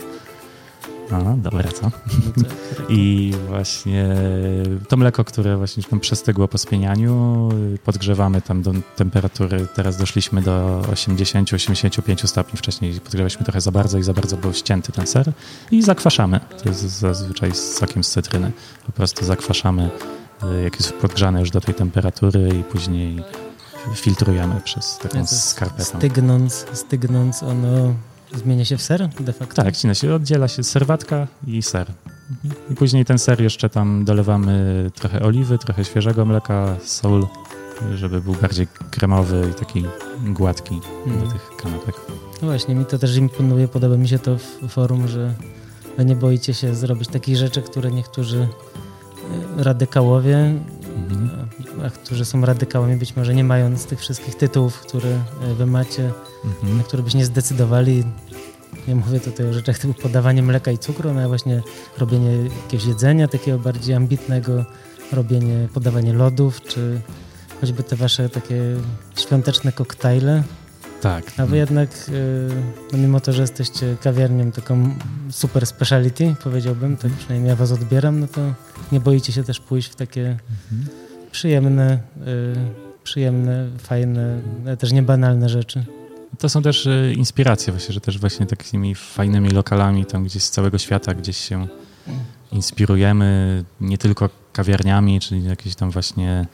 No, dobra, co? I właśnie to mleko, które właśnie tam przestygło po spienianiu, podgrzewamy tam do temperatury, teraz doszliśmy do 80-85 stopni, wcześniej podgrzewaliśmy trochę za bardzo i za bardzo był ścięty ten ser i zakwaszamy. To jest zazwyczaj z sokiem z cytryny. Po prostu zakwaszamy, jak jest podgrzane już do tej temperatury i później filtrujemy przez taką skarpetę. Stygnąc, stygnąc ono Zmienia się w ser de facto? Tak, ścina się, oddziela się serwatka i ser. I później ten ser jeszcze tam dolewamy trochę oliwy, trochę świeżego mleka, sól, żeby był bardziej kremowy i taki gładki do tych kanapek. No właśnie, mi to też imponuje, podoba mi się to w forum, że nie boicie się zrobić takich rzeczy, które niektórzy e, radykałowie, mhm. a, a którzy są radykałami, być może nie mając tych wszystkich tytułów, które e, wy macie, mhm. na które byś nie zdecydowali. Nie mówię tutaj o rzeczach typu podawanie mleka i cukru, no ale właśnie robienie jakiegoś jedzenia takiego bardziej ambitnego, robienie, podawanie lodów, czy choćby te wasze takie świąteczne koktajle. Tak. A wy jednak, y, no mimo to, że jesteście kawiarnią taką super speciality, powiedziałbym, tak przynajmniej ja was odbieram, no to nie boicie się też pójść w takie mhm. przyjemne, y, przyjemne, fajne, też niebanalne rzeczy. To są też e, inspiracje właśnie, że też właśnie takimi fajnymi lokalami tam gdzieś z całego świata gdzieś się inspirujemy, nie tylko kawiarniami, czyli jakieś tam właśnie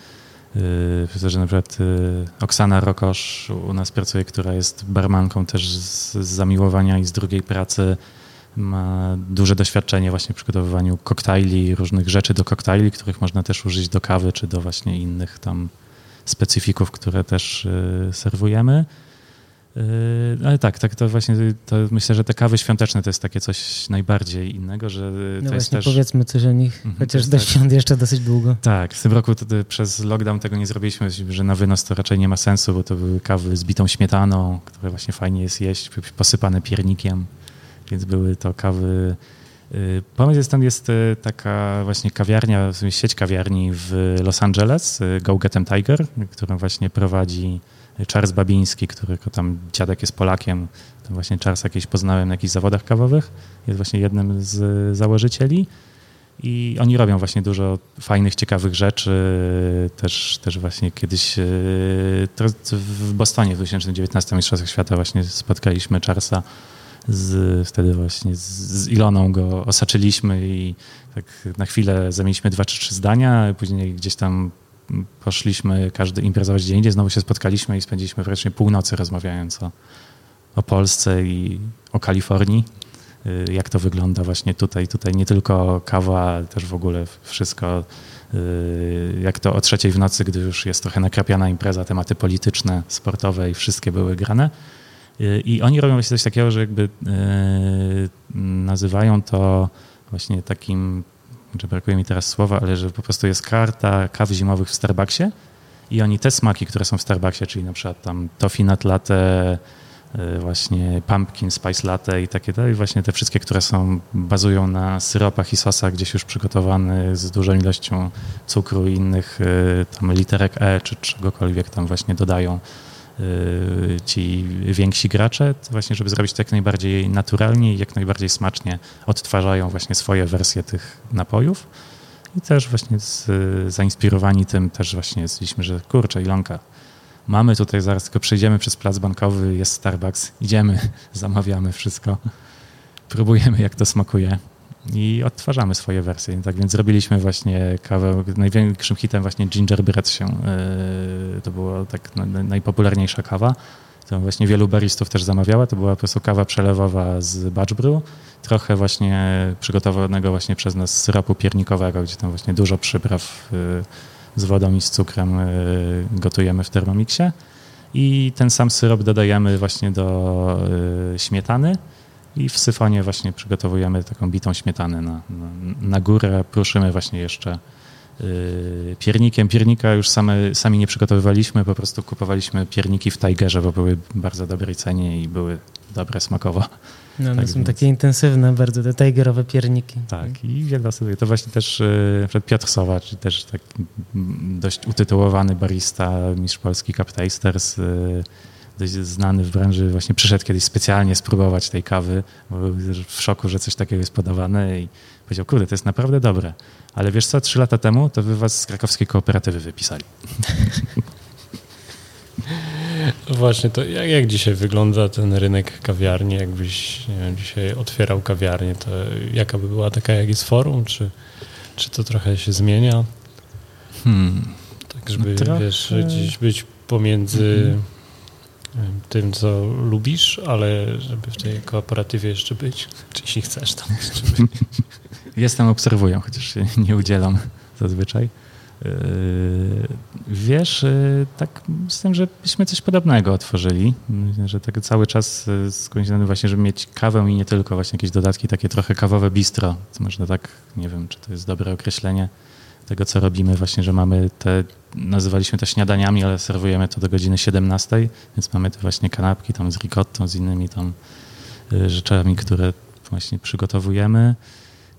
yy, że na przykład yy, Oksana Rokosz u nas pracuje, która jest barmanką też z zamiłowania i z drugiej pracy ma duże doświadczenie właśnie w przygotowywaniu koktajli, różnych rzeczy do koktajli, których można też użyć do kawy czy do właśnie innych tam specyfików, które też serwujemy. Yy, ale tak, tak to właśnie to myślę, że te kawy świąteczne to jest takie coś najbardziej innego, że no to jest też... powiedzmy coś o nich, mhm, chociaż do tak... świąt jeszcze dosyć długo. Tak, w tym roku to, to przez lockdown tego nie zrobiliśmy, że na wynos to raczej nie ma sensu, bo to były kawy z bitą śmietaną, które właśnie fajnie jest jeść, posypane piernikiem, więc były to kawy... Yy, pomysł jest tam jest yy, taka właśnie kawiarnia, sieć kawiarni w Los Angeles, Go Get Them Tiger, którą właśnie prowadzi Charles Babiński, którego tam dziadek jest Polakiem, tam właśnie Charles jakieś poznałem na jakichś zawodach kawowych, jest właśnie jednym z założycieli. I oni robią właśnie dużo fajnych, ciekawych rzeczy. Też, też właśnie kiedyś e, w Bostonie w 2019 Mistrzostwach Świata właśnie spotkaliśmy Charlesa z, wtedy właśnie z, z Iloną go osaczyliśmy i tak na chwilę zamieniliśmy dwa czy trzy zdania, później gdzieś tam poszliśmy każdy imprezować gdzie indziej, znowu się spotkaliśmy i spędziliśmy wreszcie północy rozmawiając o, o Polsce i o Kalifornii. Y, jak to wygląda właśnie tutaj, tutaj nie tylko kawa, ale też w ogóle wszystko, y, jak to o trzeciej w nocy, gdy już jest trochę nakrapiana impreza, tematy polityczne, sportowe i wszystkie były grane. Y, I oni robią właśnie coś takiego, że jakby nazywają to właśnie takim że brakuje mi teraz słowa, ale że po prostu jest karta kaw zimowych w Starbucksie i oni te smaki, które są w Starbucksie, czyli na przykład tam toffee nut latte, y, właśnie pumpkin spice latte i takie dalej, właśnie te wszystkie, które są, bazują na syropach i sosach gdzieś już przygotowany z dużą ilością cukru i innych y, tam literek E czy czegokolwiek tam właśnie dodają ci więksi gracze, właśnie żeby zrobić to jak najbardziej naturalnie i jak najbardziej smacznie odtwarzają właśnie swoje wersje tych napojów. I też właśnie z, zainspirowani tym też właśnie jesteśmy, że kurczę, Ilonka, mamy tutaj zaraz, tylko przejdziemy przez plac bankowy, jest Starbucks, idziemy, zamawiamy wszystko, próbujemy jak to smakuje i odtwarzamy swoje wersje. Tak więc zrobiliśmy właśnie kawę, największym hitem właśnie gingerbread się, yy, to była tak najpopularniejsza kawa, którą właśnie wielu baristów też zamawiała, to była po prostu kawa przelewowa z batch brew, trochę właśnie przygotowanego właśnie przez nas syropu piernikowego, gdzie tam właśnie dużo przypraw yy, z wodą i z cukrem yy, gotujemy w Thermomixie. I ten sam syrop dodajemy właśnie do śmietany, i w syfonie właśnie przygotowujemy taką bitą śmietanę na, na, na górę. Proszymy właśnie jeszcze yy, piernikiem. Piernika już same, sami nie przygotowywaliśmy, po prostu kupowaliśmy pierniki w Tigerze, bo były w bardzo dobrej cenie i były dobre smakowo. No, one tak są więc... takie intensywne bardzo, te tigerowe pierniki. Tak, i wiele sobie. To właśnie też yy, Piotr Sowa, czy też tak dość utytułowany barista, mistrz polski Cup Tasters, yy, dość znany w branży, właśnie przyszedł kiedyś specjalnie spróbować tej kawy, bo był w szoku, że coś takiego jest podawane i powiedział, kurde, to jest naprawdę dobre. Ale wiesz co, trzy lata temu to wy was z krakowskiej kooperatywy wypisali. Właśnie, to jak, jak, dzisiaj wygląda ten rynek kawiarni? Jakbyś wiem, dzisiaj otwierał kawiarnię, to jaka by była taka, jak jest forum? Czy, czy to trochę się zmienia? Hmm. Tak, żeby no trochę... wiesz, gdzieś być pomiędzy mhm tym, co lubisz, ale żeby w tej kooperatywie jeszcze być, czy jeśli chcesz tam jeszcze być. Jestem, obserwuję, chociaż się nie udzielam zazwyczaj. Yy, wiesz, yy, tak z tym, że byśmy coś podobnego otworzyli, że tak cały czas yy, skądinąd właśnie, żeby mieć kawę i nie tylko, właśnie jakieś dodatki takie trochę kawowe bistro, to można tak, nie wiem, czy to jest dobre określenie, tego, co robimy, właśnie, że mamy te, nazywaliśmy to śniadaniami, ale serwujemy to do godziny 17, więc mamy te właśnie kanapki tam z ricottą, z innymi tam y, rzeczami, które właśnie przygotowujemy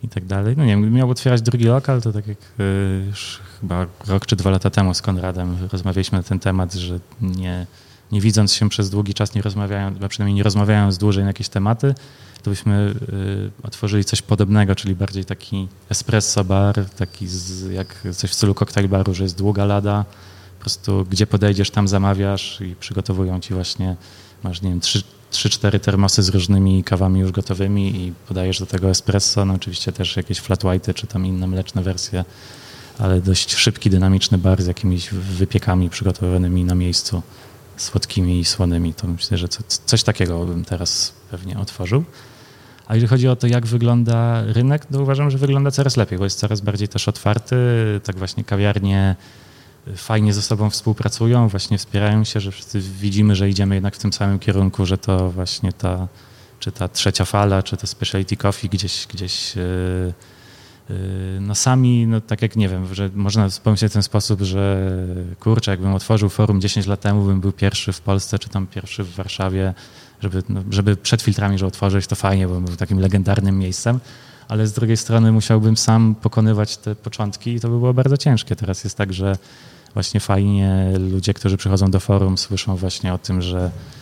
i tak dalej. No nie wiem, miał otwierać drugi lokal, to tak jak y, już chyba rok czy dwa lata temu z Konradem rozmawialiśmy na ten temat, że nie, nie widząc się przez długi czas, nie rozmawiając, a przynajmniej nie rozmawiając dłużej na jakieś tematy, to byśmy y, otworzyli coś podobnego, czyli bardziej taki espresso bar, taki z, jak coś w stylu cocktail baru, że jest długa lada, po prostu gdzie podejdziesz, tam zamawiasz i przygotowują ci właśnie, masz nie wiem, trzy, trzy, cztery termosy z różnymi kawami już gotowymi i podajesz do tego espresso, no oczywiście też jakieś flat white czy tam inne mleczne wersje, ale dość szybki, dynamiczny bar z jakimiś wypiekami przygotowanymi na miejscu, słodkimi i słonymi. To myślę, że coś takiego bym teraz pewnie otworzył. A jeżeli chodzi o to, jak wygląda rynek, to uważam, że wygląda coraz lepiej, bo jest coraz bardziej też otwarty. Tak właśnie kawiarnie fajnie ze sobą współpracują, właśnie wspierają się, że wszyscy widzimy, że idziemy jednak w tym samym kierunku, że to właśnie ta, czy ta trzecia fala, czy to specialty coffee gdzieś, gdzieś yy, no sami, no tak jak nie wiem, że można pomyśleć w ten sposób, że kurczę, jakbym otworzył forum 10 lat temu, bym był pierwszy w Polsce, czy tam pierwszy w Warszawie, żeby, no, żeby przed filtrami, że otworzyć, to fajnie, bo był takim legendarnym miejscem, ale z drugiej strony musiałbym sam pokonywać te początki i to by było bardzo ciężkie. Teraz jest tak, że właśnie fajnie ludzie, którzy przychodzą do forum, słyszą właśnie o tym, że y,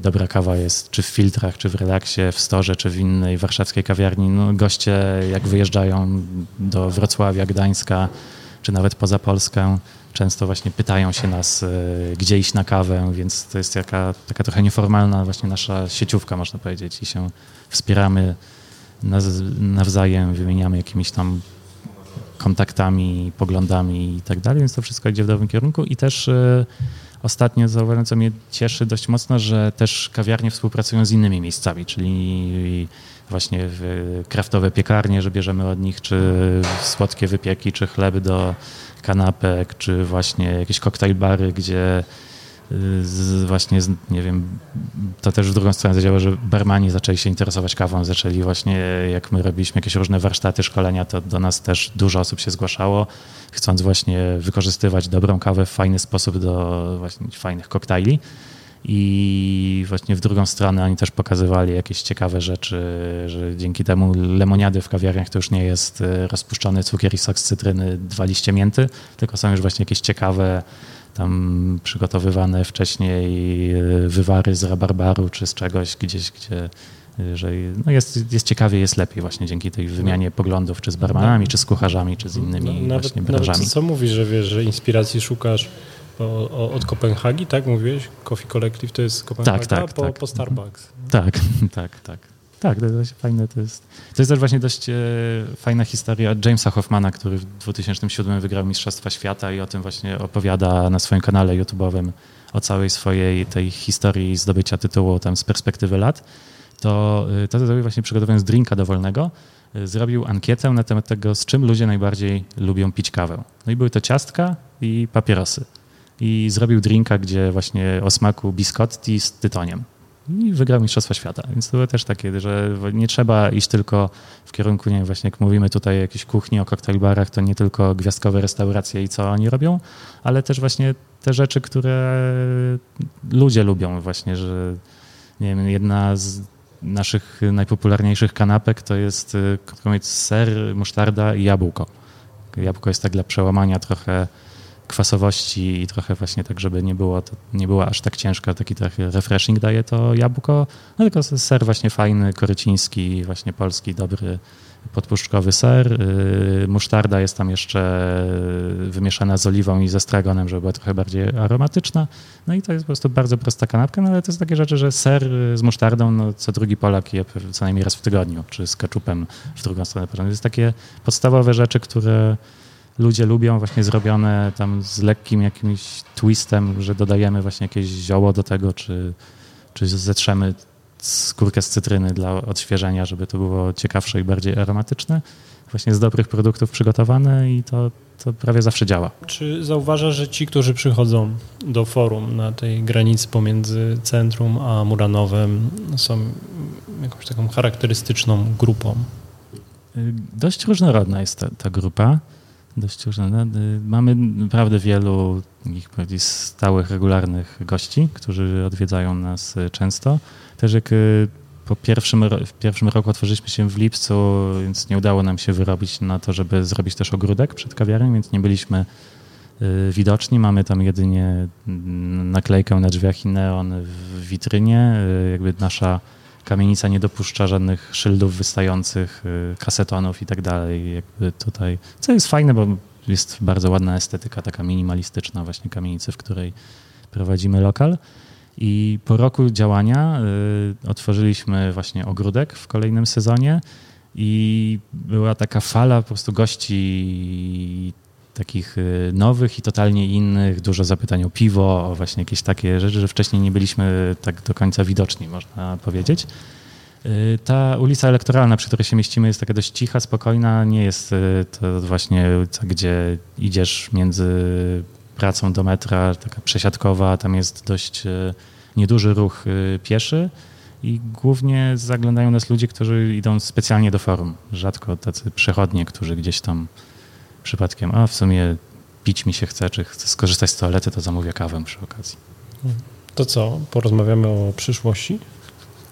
dobra kawa jest czy w filtrach, czy w relaksie, w storze, czy w innej warszawskiej kawiarni. No, goście jak wyjeżdżają do Wrocławia, Gdańska, czy nawet poza Polskę, często właśnie pytają się nas, y, gdzie iść na kawę, więc to jest taka, taka trochę nieformalna właśnie nasza sieciówka, można powiedzieć, i się wspieramy nawzajem, wymieniamy jakimiś tam kontaktami, poglądami i tak dalej, więc to wszystko idzie w dobrym kierunku i też y, ostatnio zauważyłem, co mnie cieszy dość mocno, że też kawiarnie współpracują z innymi miejscami, czyli właśnie kraftowe piekarnie, że bierzemy od nich czy słodkie wypieki, czy chleby do kanapek, czy właśnie jakieś koktajl bary, gdzie z, właśnie, z, nie wiem, to też w drugą stronę zadziała, że barmani zaczęli się interesować kawą, zaczęli właśnie, jak my robiliśmy jakieś różne warsztaty, szkolenia, to do nas też dużo osób się zgłaszało, chcąc właśnie wykorzystywać dobrą kawę w fajny sposób do właśnie fajnych koktajli. I właśnie w drugą stronę oni też pokazywali jakieś ciekawe rzeczy, że dzięki temu lemoniady w kawiarniach to już nie jest e, rozpuszczony cukier i sok z cytryny, dwa liście mięty, tylko są już właśnie jakieś ciekawe tam przygotowywane wcześniej e, wywary z rabarbaru czy z czegoś gdzieś, gdzie e, że no jest, jest ciekawie, jest lepiej właśnie dzięki tej wymianie poglądów, czy z barmanami, czy z kucharzami, czy z innymi no, właśnie branżami. Nawet co mówisz, że wiesz, że inspiracji szukasz o, od Kopenhagi, tak mówiłeś? Coffee Collective to jest Kopenhaga tak, tak, po, tak. po Starbucks. Tak, tak, tak. Tak, to jest fajne. To jest, to jest też właśnie dość e, fajna historia Jamesa Hoffmana, który w 2007 wygrał Mistrzostwa Świata i o tym właśnie opowiada na swoim kanale YouTube'owym o całej swojej tej historii zdobycia tytułu tam z perspektywy lat. To, e, to zrobił właśnie przygotowując drinka dowolnego, e, zrobił ankietę na temat tego, z czym ludzie najbardziej lubią pić kawę. No i były to ciastka i papierosy. I zrobił drinka, gdzie właśnie o smaku biscotti z tytoniem i wygrał Mistrzostwa Świata. Więc to było też takie, że nie trzeba iść tylko w kierunku, nie właśnie jak mówimy tutaj o jakiejś kuchni, o koktajlbarach, to nie tylko gwiazdkowe restauracje i co oni robią, ale też właśnie te rzeczy, które ludzie lubią właśnie, że nie wiem, jedna z naszych najpopularniejszych kanapek to jest mówiąc ser, musztarda i jabłko. Jabłko jest tak dla przełamania trochę kwasowości i trochę właśnie tak, żeby nie było, nie była aż tak ciężka, taki trochę refreshing daje to jabłko, no tylko ser właśnie fajny, koryciński, właśnie polski, dobry, podpuszczkowy ser. Y, musztarda jest tam jeszcze wymieszana z oliwą i ze stragonem, żeby była trochę bardziej aromatyczna. No i to jest po prostu bardzo prosta kanapka, no ale to jest takie rzeczy, że ser z musztardą, no co drugi Polak je co najmniej raz w tygodniu, czy z keczupem w drugą stronę. To jest takie podstawowe rzeczy, które ludzie lubią właśnie zrobione tam z lekkim jakimś twistem, że dodajemy właśnie jakieś zioło do tego, czy, czy zetrzemy skórkę z cytryny dla odświeżenia, żeby to było ciekawsze i bardziej aromatyczne. Właśnie z dobrych produktów przygotowane i to, to prawie zawsze działa. Czy zauważasz, że ci, którzy przychodzą do forum na tej granicy pomiędzy centrum a Muranowem są jakąś taką charakterystyczną grupą? Dość różnorodna jest ta, ta grupa dość różne. Mamy naprawdę wielu takich stałych, regularnych gości, którzy odwiedzają nas y, często. Też jak y, po pierwszym, w pierwszym roku otworzyliśmy się w lipcu, więc nie udało nam się wyrobić na to, żeby zrobić też ogródek przed kawiarnią, więc nie byliśmy y, widoczni. Mamy tam jedynie naklejkę na drzwiach i neon w witrynie. Jakby nasza kamienica nie dopuszcza żadnych szyldów wystających, y, kasetonów i tak dalej. Jakby tutaj, co jest fajne, bo jest bardzo ładna estetyka, taka minimalistyczna właśnie kamienicy, w której prowadzimy lokal. I po roku działania y, otworzyliśmy właśnie ogródek w kolejnym sezonie i była taka fala po prostu gości takich y, nowych i totalnie innych, dużo zapytań o piwo, o właśnie jakieś takie rzeczy, że wcześniej nie byliśmy tak do końca widoczni, można powiedzieć. Y, ta ulica elektoralna, przy której się mieścimy, jest taka dość cicha, spokojna. Nie jest y, to właśnie ulica, gdzie idziesz między pracą do metra, taka przesiadkowa, tam jest dość nieduży ruch pieszy i głównie zaglądają nas ludzie, którzy idą specjalnie do forum. Rzadko tacy przechodnie, którzy gdzieś tam przypadkiem, a w sumie pić mi się chce, czy chcę skorzystać z toalety, to zamówię kawę przy okazji. To co, porozmawiamy o przyszłości?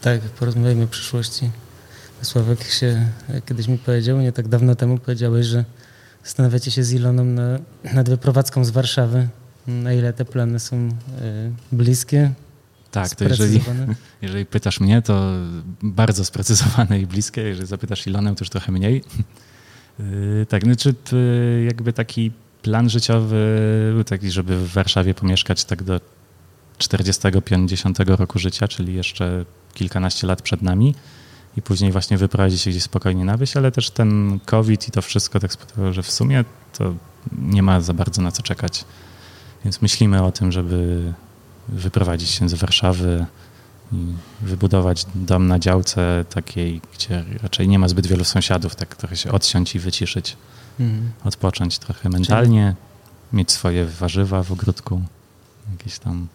Tak, porozmawiajmy o przyszłości. Sławek się kiedyś mi powiedział, nie tak dawno temu powiedziałeś, że zastanawiacie się z Iloną na, nad wyprowadzką z Warszawy. Na ile te plany są y, bliskie? Tak, to jeżeli, jeżeli pytasz mnie, to bardzo sprecyzowane i bliskie. Jeżeli zapytasz Ilonę, to już trochę mniej. Yy, tak, znaczy jakby taki plan życiowy był taki, żeby w Warszawie pomieszkać tak do 40-50 roku życia, czyli jeszcze kilkanaście lat przed nami i później właśnie wyprowadzić się gdzieś spokojnie na wieś, ale też ten COVID i to wszystko tak spowodowało, że w sumie to nie ma za bardzo na co czekać. Więc myślimy o tym, żeby wyprowadzić się z Warszawy i wybudować dom na działce takiej, gdzie raczej nie ma zbyt wielu sąsiadów, tak trochę się odsiąść i wyciszyć, mhm. odpocząć trochę mentalnie, Czyli... mieć swoje warzywa w ogródku, jakieś tam,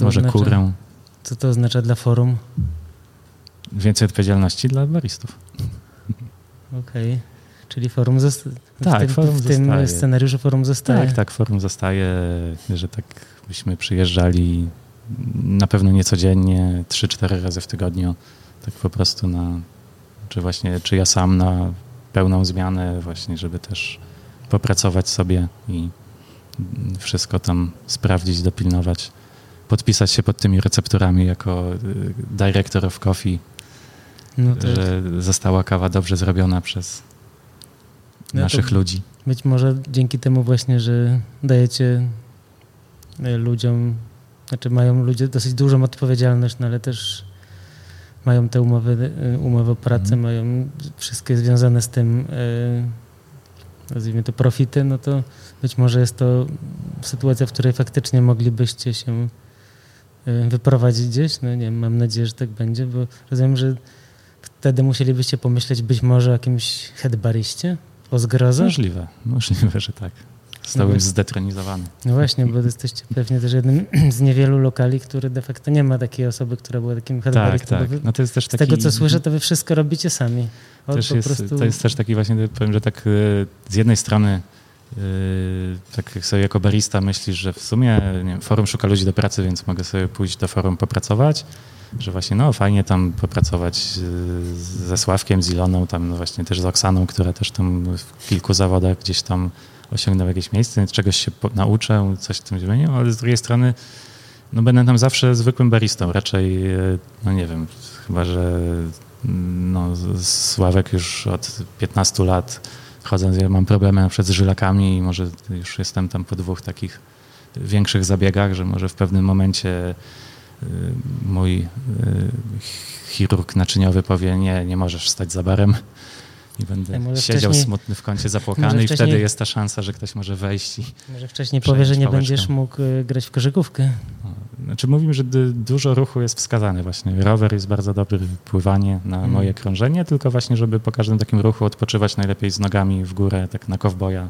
może oznacza? kurę. Co to oznacza dla forum? Więcej odpowiedzialności dla baristów. Okej. Okay. Czyli forum zostaje. Tak, w tym, forum w tym zostaje. scenariuszu forum zostaje. Tak, tak, forum zostaje, że tak byśmy przyjeżdżali na pewno nie codziennie, 3-4 razy w tygodniu, tak po prostu na, czy właśnie, czy ja sam na pełną zmianę właśnie, żeby też popracować sobie i wszystko tam sprawdzić, dopilnować, podpisać się pod tymi recepturami jako y, director of coffee, no tak. że została kawa dobrze zrobiona przez no naszych ludzi. Być może dzięki temu właśnie, że dajecie y, ludziom znaczy mają ludzie dosyć dużą odpowiedzialność, no ale też mają te umowy, umowy o pracę, mm. mają wszystkie związane z tym, e, nazwijmy to profity, no to być może jest to sytuacja, w której faktycznie moglibyście się e, wyprowadzić gdzieś. No nie mam nadzieję, że tak będzie, bo rozumiem, że wtedy musielibyście pomyśleć być może o jakimś headbariście, o zgrozach? Możliwe, możliwe, że tak. Zostałem no zdetronizowany. No właśnie, bo jesteście pewnie też jednym z niewielu lokali, który de facto nie ma takiej osoby, która była takim headbaristą. Tak, tak. No to jest też z taki... tego, co słyszę, to wy wszystko robicie sami. też jest, prostu... To jest też taki właśnie, powiem, że tak e, z jednej strony e, tak jak sobie jako barista myślisz, że w sumie wiem, forum szuka ludzi do pracy, więc mogę sobie pójść do forum popracować, że właśnie no fajnie tam popracować e, ze Sławkiem, z Iloną, tam no właśnie też z Oksaną, która też tam w kilku zawodach gdzieś tam osiągnął jakieś miejsce, czegoś się nauczę, coś w tym zmienił, ale z drugiej strony no będę tam zawsze zwykłym baristą, raczej, e, no nie wiem, chyba, że no, Sławek już od 15 lat chodząc, ja mam problemy na przykład z żylakami i może już jestem tam po dwóch takich większych zabiegach, że może w pewnym momencie e, mój e, chirurg naczyniowy powie, nie, nie możesz stać za barem, i będę siedział smutny w kącie zapłakany i wtedy jest ta szansa, że ktoś może wejść i Może wcześniej powie, że nie pałeczkę. będziesz mógł y, grać w korzykówkę. Znaczy mówimy, że dużo ruchu jest wskazane właśnie. Rower jest bardzo dobry, pływanie na mm. moje krążenie, tylko właśnie, żeby po każdym takim ruchu odpoczywać najlepiej z nogami w górę, tak na kowboja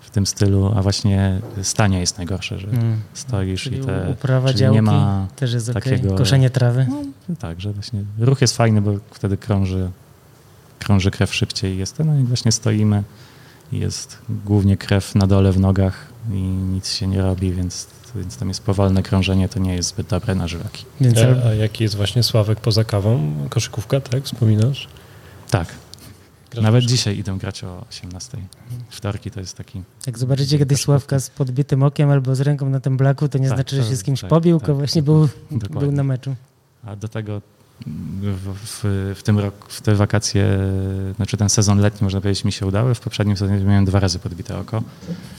w tym stylu, a właśnie stanie jest najgorsze, że mm. stoisz czyli i te... Uprawa działki nie ma też jest takiego... Okay. Koszenie trawy. No, tak, że właśnie ruch jest fajny, bo wtedy krąży krąży krew szybciej jest ten, no i właśnie stoimy jest głównie krew na dole w nogach i nic się nie robi, więc, więc tam jest powolne krążenie, to nie jest zbyt dobre na żylaki. A, a jaki jest właśnie Sławek poza kawą? Koszykówka, tak? Wspominasz? Tak. Grasz Nawet dzisiaj idę grać o 18. Wtorki to jest taki... Jak zobaczycie kiedyś Sławka z podbitym okiem albo z ręką na tym blaku, to nie tak, znaczy, że się z kimś tak, pobił, tak, właśnie był, był na meczu. A do tego w, w, tym roku, w te wakacje, znaczy ten sezon letni, można powiedzieć, mi się udały. W poprzednim sezonie miałem dwa razy podbite oko.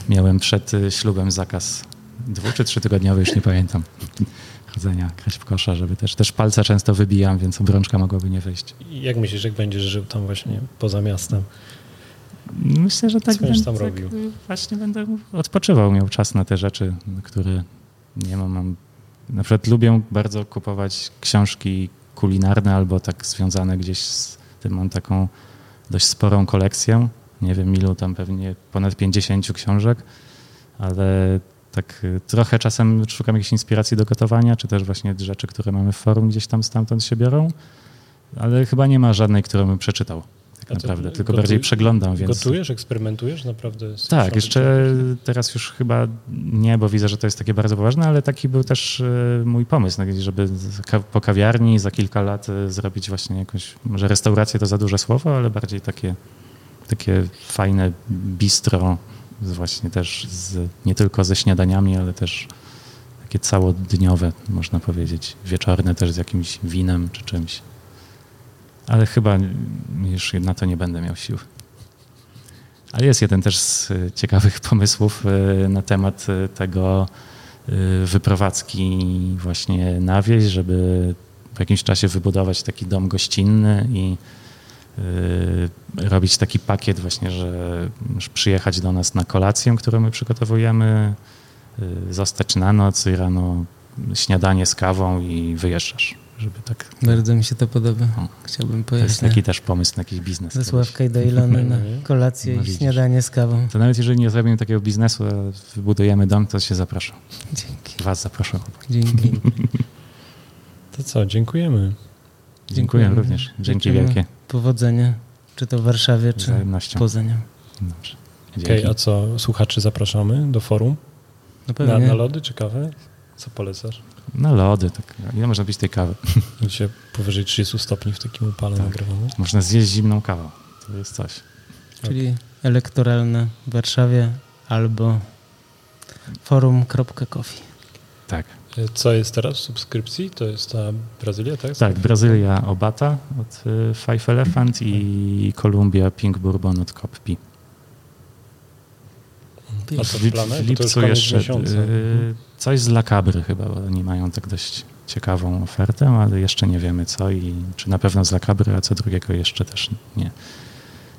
Miałem przed ślubem zakaz dwu czy trzytygodniowy, już nie pamiętam, chodzenia, grać w kosza, żeby też, też palce często wybijam, więc obrączka mogłaby nie wyjść. Jak myślisz, jak będziesz żył tam właśnie poza miastem? Myślę, że tak, Co będę, tam tak robił? właśnie będę odpoczywał, miał czas na te rzeczy, które nie mam. mam na przykład lubię bardzo kupować książki kulinarne albo tak związane gdzieś z tym. Mam taką dość sporą kolekcję. Nie wiem ilu tam pewnie ponad 50 książek, ale tak y, trochę czasem szukam jakiejś inspiracji do gotowania, czy też właśnie rzeczy, które mamy w forum gdzieś tam stamtąd się biorą, ale chyba nie ma żadnej, którą bym przeczytał tak naprawdę, tylko gotuj- bardziej przeglądam, więc... Gotujesz, eksperymentujesz? Naprawdę Tak, jeszcze teraz już chyba nie, bo widzę, że to jest takie bardzo poważne, ale taki był też e, mój pomysł, no, żeby po kawiarni za kilka lat e, zrobić właśnie jakąś, może restaurację to za duże słowo, ale bardziej takie, takie fajne bistro, właśnie też z, nie tylko ze śniadaniami, ale też takie całodniowe, można powiedzieć, wieczorne też z jakimś winem czy czymś. Ale chyba już na to nie będę miał sił. Ale jest jeden też z ciekawych pomysłów y, na temat y, tego y, wyprowadzki właśnie na wieś, żeby po jakimś czasie wybudować taki dom gościnny i robić taki pakiet właśnie, że przyjechać do nas na kolację, którą my przygotowujemy, zostać na noc i rano śniadanie z kawą i wyjeżdżasz, żeby tak... Bardzo mi się to podoba. Chciałbym To jest pojechać taki też pomysł na jakiś biznes. ze. Sławka i do Ilony na Mhm. kolację No i śniadanie z kawą. To nawet jeżeli nie zrobimy takiego biznesu, a wybudujemy dom, to się zapraszam. Dzięki. Was zapraszam. Dzięki. To co, dziękujemy. Dziękuję Dziękujemy. również. Dzięki Życzymy wielkie. Powodzenia, czy to w Warszawie, czy poza nią. Dobrze. Okej, Dzięki. a co, słuchaczy zapraszamy do forum? No Na, pewnie. na lody czy kawę? Co polecasz? Na lody. Tak. Ile można pić tej kawy? Gdzie powyżej 30 stopni w takim upale Tak. nagrywamy. Można zjeść zimną kawę. To jest coś. Czyli elektoralne w Warszawie albo forum.coffee. Tak. E, Co jest teraz w subskrypcji? To jest ta Brazylia, tak? Tak, Brazylia Obata od y, Five Elephant i Kolumbia Pink Bourbon od Coppi. A co W, w lipcu jeszcze y, coś z Lakabry chyba, bo oni mają tak dość ciekawą ofertę, ale jeszcze nie wiemy co i czy na pewno z Lakabry, a co drugiego jeszcze też nie,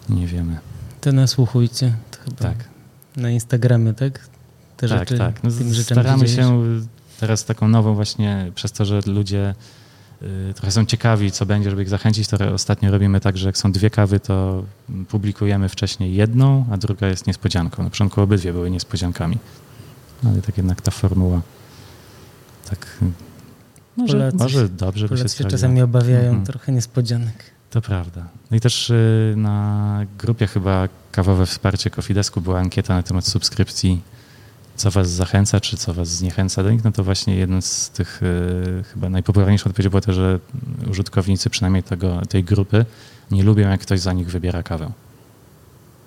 nie wiemy. To nasłuchujcie. To chyba Tak. Na Instagramie, tak? Te tak, rzeczy, tak. No, staramy się teraz taką nową właśnie, przez to, że ludzie trochę są ciekawi, co będzie, żeby ich zachęcić, to ostatnio robimy tak, że jak są dwie kawy, to publikujemy wcześniej jedną, a druga jest niespodzianką. Na początku obydwie były niespodziankami. Ale tak jednak ta formuła tak y, może, Polacy może dobrze by się Polacy sprawdziła. czasami obawiają Mhm. trochę niespodzianek. To prawda. No i też y, na grupie chyba Kawowe Wsparcie Kofidesku była ankieta na temat subskrypcji, co was zachęca, czy co was zniechęca do nich. No to właśnie jeden z tych y, chyba najpopularniejszych odpowiedzi było to, że użytkownicy przynajmniej tego, tej grupy nie lubią, jak ktoś za nich wybiera kawę.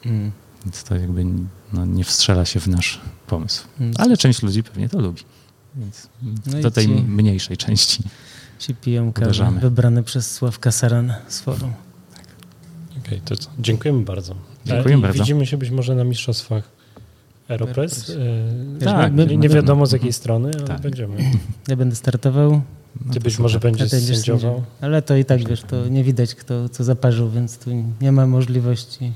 Mm. Więc to jakby no, nie wstrzela się w nasz pomysł. Mm. Ale część ludzi pewnie to lubi. Więc No do tej ci- mniejszej części. Ci piją kawę Uderzamy. wybrane przez Sławka Sarana z forum. Okej, to co? Dziękujemy bardzo. Dziękuję I bardzo. Widzimy się być może na mistrzostwach Aeropress. Aeropress. E, Tak, nie, na nie pewno. wiadomo z jakiej Mhm. strony, ale Tak. będziemy. Ja będę startował, No Ty być może a będziesz będziesz sędziował. Ale to i tak, wiesz, to nie widać, kto co zaparzył, więc tu nie ma możliwości,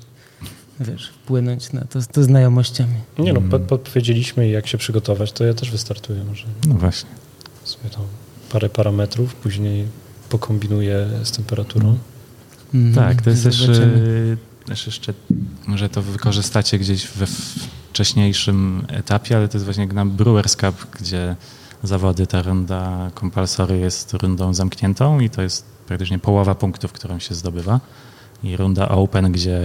wiesz, wpłynąć na to, to znajomościami. Nie no, Mm. pod, podpowiedzieliśmy jak się przygotować, to ja też wystartuję może. No właśnie. Sobie tam parę parametrów, później pokombinuję z temperaturą. Mhm, Tak, to jest też, też jeszcze, może to wykorzystacie gdzieś we wcześniejszym etapie, ale to jest właśnie na Brewers Cup, gdzie zawody, ta runda compulsory jest rundą zamkniętą i to jest praktycznie połowa punktów, którą się zdobywa. I runda open, gdzie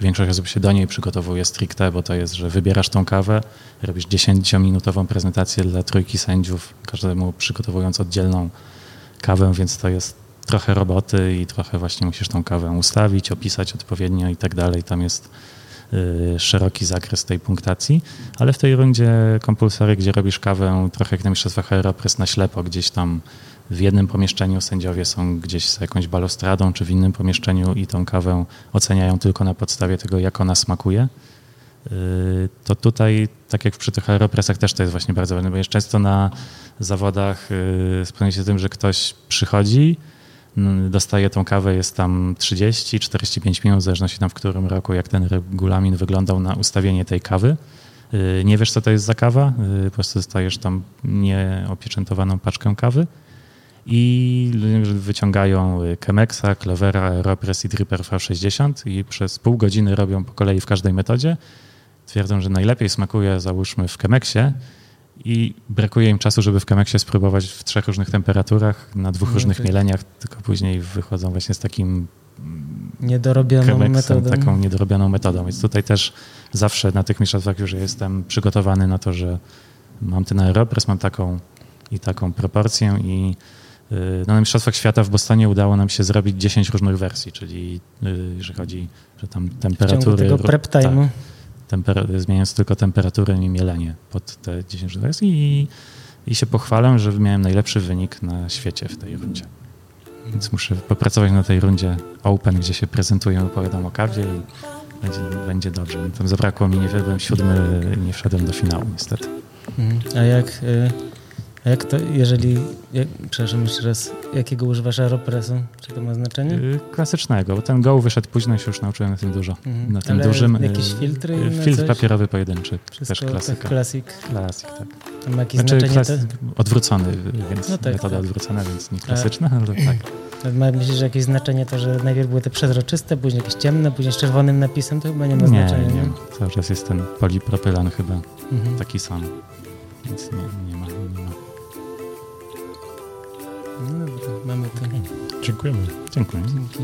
większość osób się do niej przygotowuje stricte, bo to jest, że wybierasz tą kawę, robisz 10-minutową prezentację dla trójki sędziów, każdemu przygotowując oddzielną kawę, więc to jest trochę roboty i trochę właśnie musisz tą kawę ustawić, opisać odpowiednio i tak dalej. Tam jest szeroki zakres tej punktacji, ale w tej rundzie compulsory, gdzie robisz kawę trochę jak na mistrzostwach Aeropress na ślepo, gdzieś tam w jednym pomieszczeniu sędziowie są gdzieś z jakąś balustradą, czy w innym pomieszczeniu i tą kawę oceniają tylko na podstawie tego, jak ona smakuje. Y, To tutaj, tak jak przy tych aeropresach też to jest właśnie bardzo ważne, bo jest często na zawodach y, spotkanie się tym, że ktoś przychodzi, dostaje tą kawę, jest tam 30-45 minut, w zależności tam w którym roku, jak ten regulamin wyglądał na ustawienie tej kawy. Y, Nie wiesz, co to jest za kawa, y, po prostu dostajesz tam nieopieczętowaną paczkę kawy i wyciągają y, Chemexa, Clovera, Aeropress i Dripper V60 i przez pół godziny robią po kolei w każdej metodzie. Twierdzą, że najlepiej smakuje, załóżmy, w Chemexie i brakuje im czasu, żeby w Chemexie spróbować w trzech różnych temperaturach, na dwóch No różnych mieleniach, tylko później wychodzą właśnie z takim Niedorobioną Chemexem, metodą. taką niedorobioną metodą. Więc tutaj też zawsze na tych mistrzostwach już jestem przygotowany na to, że mam ten aeropress, mam taką i taką proporcję i y, no, na Mistrzostwach Świata w Bostonie udało nam się zrobić 10 różnych wersji, czyli y, jeżeli chodzi, że tam W ciągu temperatury... tego prep time'u. Tak, zmieniając tylko temperaturę i mielenie pod te 10 różnych wersji i, i się pochwalam, że miałem najlepszy wynik na świecie w tej rundzie. Więc muszę popracować na tej rundzie Open, gdzie się prezentuję, opowiadam o kawie i będzie, będzie dobrze. Tam zabrakło mi, nie byłem siódmy, nie wszedłem do finału niestety. Mhm. A jak, y, a jak to, jeżeli, jak, przepraszam jeszcze raz, jakiego używasz aeropresu? Czy to ma znaczenie? Y, Klasycznego, bo ten Go wyszedł późno i się już nauczyłem na tym dużo. Mhm. Na tym Ale dużym. jakieś y, filtry y, inne, Filtr coś? papierowy pojedynczy, Wszystko też tak klasyka. klasik. Klasyk, tak. To ma jakieś Znaczy znaczenie? klas- odwrócony, więc No tak, metoda tak. odwrócona, więc nie klasyczna, ale tak. Ma, myślisz, że jakieś znaczenie to, że najpierw były te przezroczyste, później jakieś ciemne, później z czerwonym napisem, to chyba nie ma Nie, znaczenia, nie, cały czas jest ten polipropylan chyba Mhm. taki sam, więc nie, nie ma, nie ma. No dobra, mamy to. Dziękujemy. Dziękuję. Dzięki.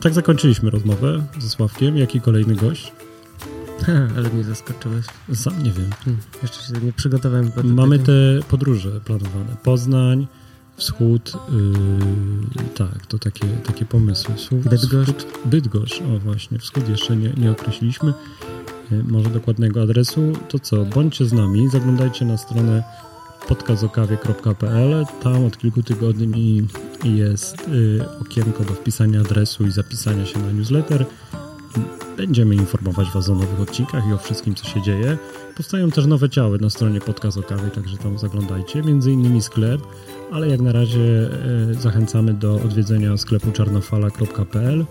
Tak zakończyliśmy rozmowę ze Sławkiem. Jaki kolejny gość? Ha, ale mnie zaskoczyłeś. Sam nie wiem. Hmm, jeszcze się nie przygotowałem. bo do Mamy tego. te podróże planowane. Poznań, wschód, yy, tak, to takie, takie pomysły. Wschód, Bydgoszcz. Wschód, Bydgoszcz, o właśnie, wschód jeszcze nie, nie określiliśmy. Yy, może dokładnego adresu. To co, bądźcie z nami, zaglądajcie na stronę podcastokawie.pl. Tam od kilku tygodni jest yy, okienko do wpisania adresu i zapisania się na newsletter. Będziemy informować Was o nowych odcinkach i o wszystkim, co się dzieje. Powstają też nowe ciały na stronie Podcast także tam zaglądajcie. Między innymi sklep, ale jak na razie e, zachęcamy do odwiedzenia sklepu czarnofala.pl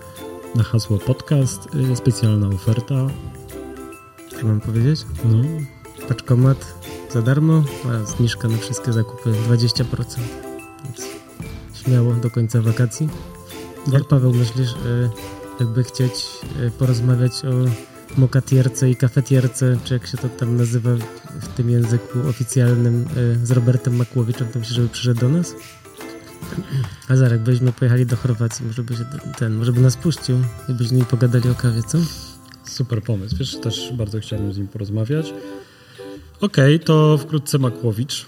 na hasło podcast. E, specjalna oferta. Co mam powiedzieć? No, Paczkomat za darmo, a zniżka na wszystkie zakupy 20%. Więc śmiało do końca wakacji. Jak Paweł myślisz, y, jakby chcieć y, porozmawiać o mokatierce i kafetierce, czy jak się to tam nazywa w tym języku oficjalnym y, z Robertem Makłowiczem, to myślisz, żeby przyszedł do nas? A zaraz, jakbyśmy pojechali do Chorwacji, może by się ten, może by nas puścił i byśmy pogadali o kawie, co? super pomysł. Wiesz, też bardzo chciałbym z nim porozmawiać. Okej, to wkrótce Makłowicz.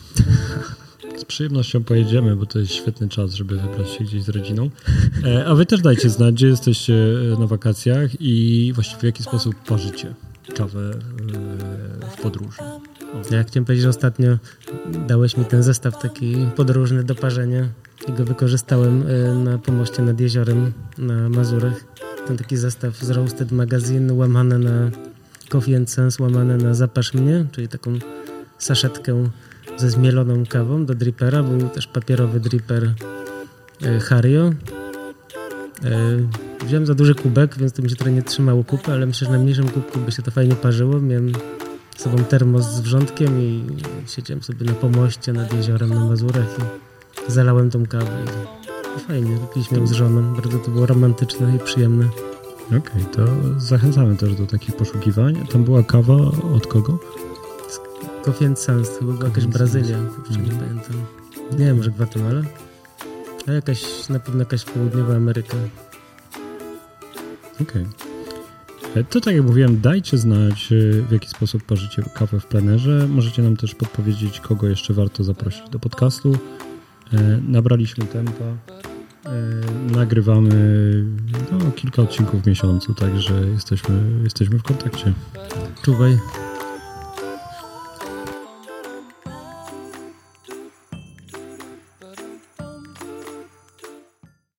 Z przyjemnością pojedziemy, bo to jest świetny czas, żeby wybrać się gdzieś z rodziną. E, A wy też dajcie znać, gdzie jesteście e, na wakacjach i właściwie w jaki sposób parzycie kawę e, w podróży. Ja chciałem powiedzieć, że ostatnio dałeś mi ten zestaw taki podróżny do parzenia i go wykorzystałem na pomoście nad jeziorem na Mazurach. Ten taki zestaw z Roasted Magazine łamane na Coffee and Sense, łamane na Zapasz mnie, czyli taką saszetkę ze zmieloną kawą do dripera. Był też papierowy dripper y, Hario. Y, Wziąłem za duży kubek, więc to mi się trochę nie trzymało kupy, ale myślę, że na mniejszym kubku by się to fajnie parzyło. Miałem z sobą termos z wrzątkiem i siedziałem sobie na pomoście nad jeziorem na Mazurach i zalałem tą kawę. I fajnie, wypiliśmy ją z żoną. Bardzo to było romantyczne i przyjemne. Okej, to zachęcamy też do takich poszukiwań. Tam była kawa od kogo? Coffee Sans, chyba była jakaś Brazylia, kurczę, nie Mhm. pamiętam. Nie wiem, może Gwatemala? A jakaś, na pewno jakaś południowa Ameryka. Okej. E, To tak jak mówiłem, dajcie znać, e, w jaki sposób parzycie kawę w plenerze. Możecie nam też podpowiedzieć, kogo jeszcze warto zaprosić do podcastu. E, Nabraliśmy tempa. E, Nagrywamy no, kilka odcinków w miesiącu, także jesteśmy, jesteśmy w kontakcie. Czuwaj.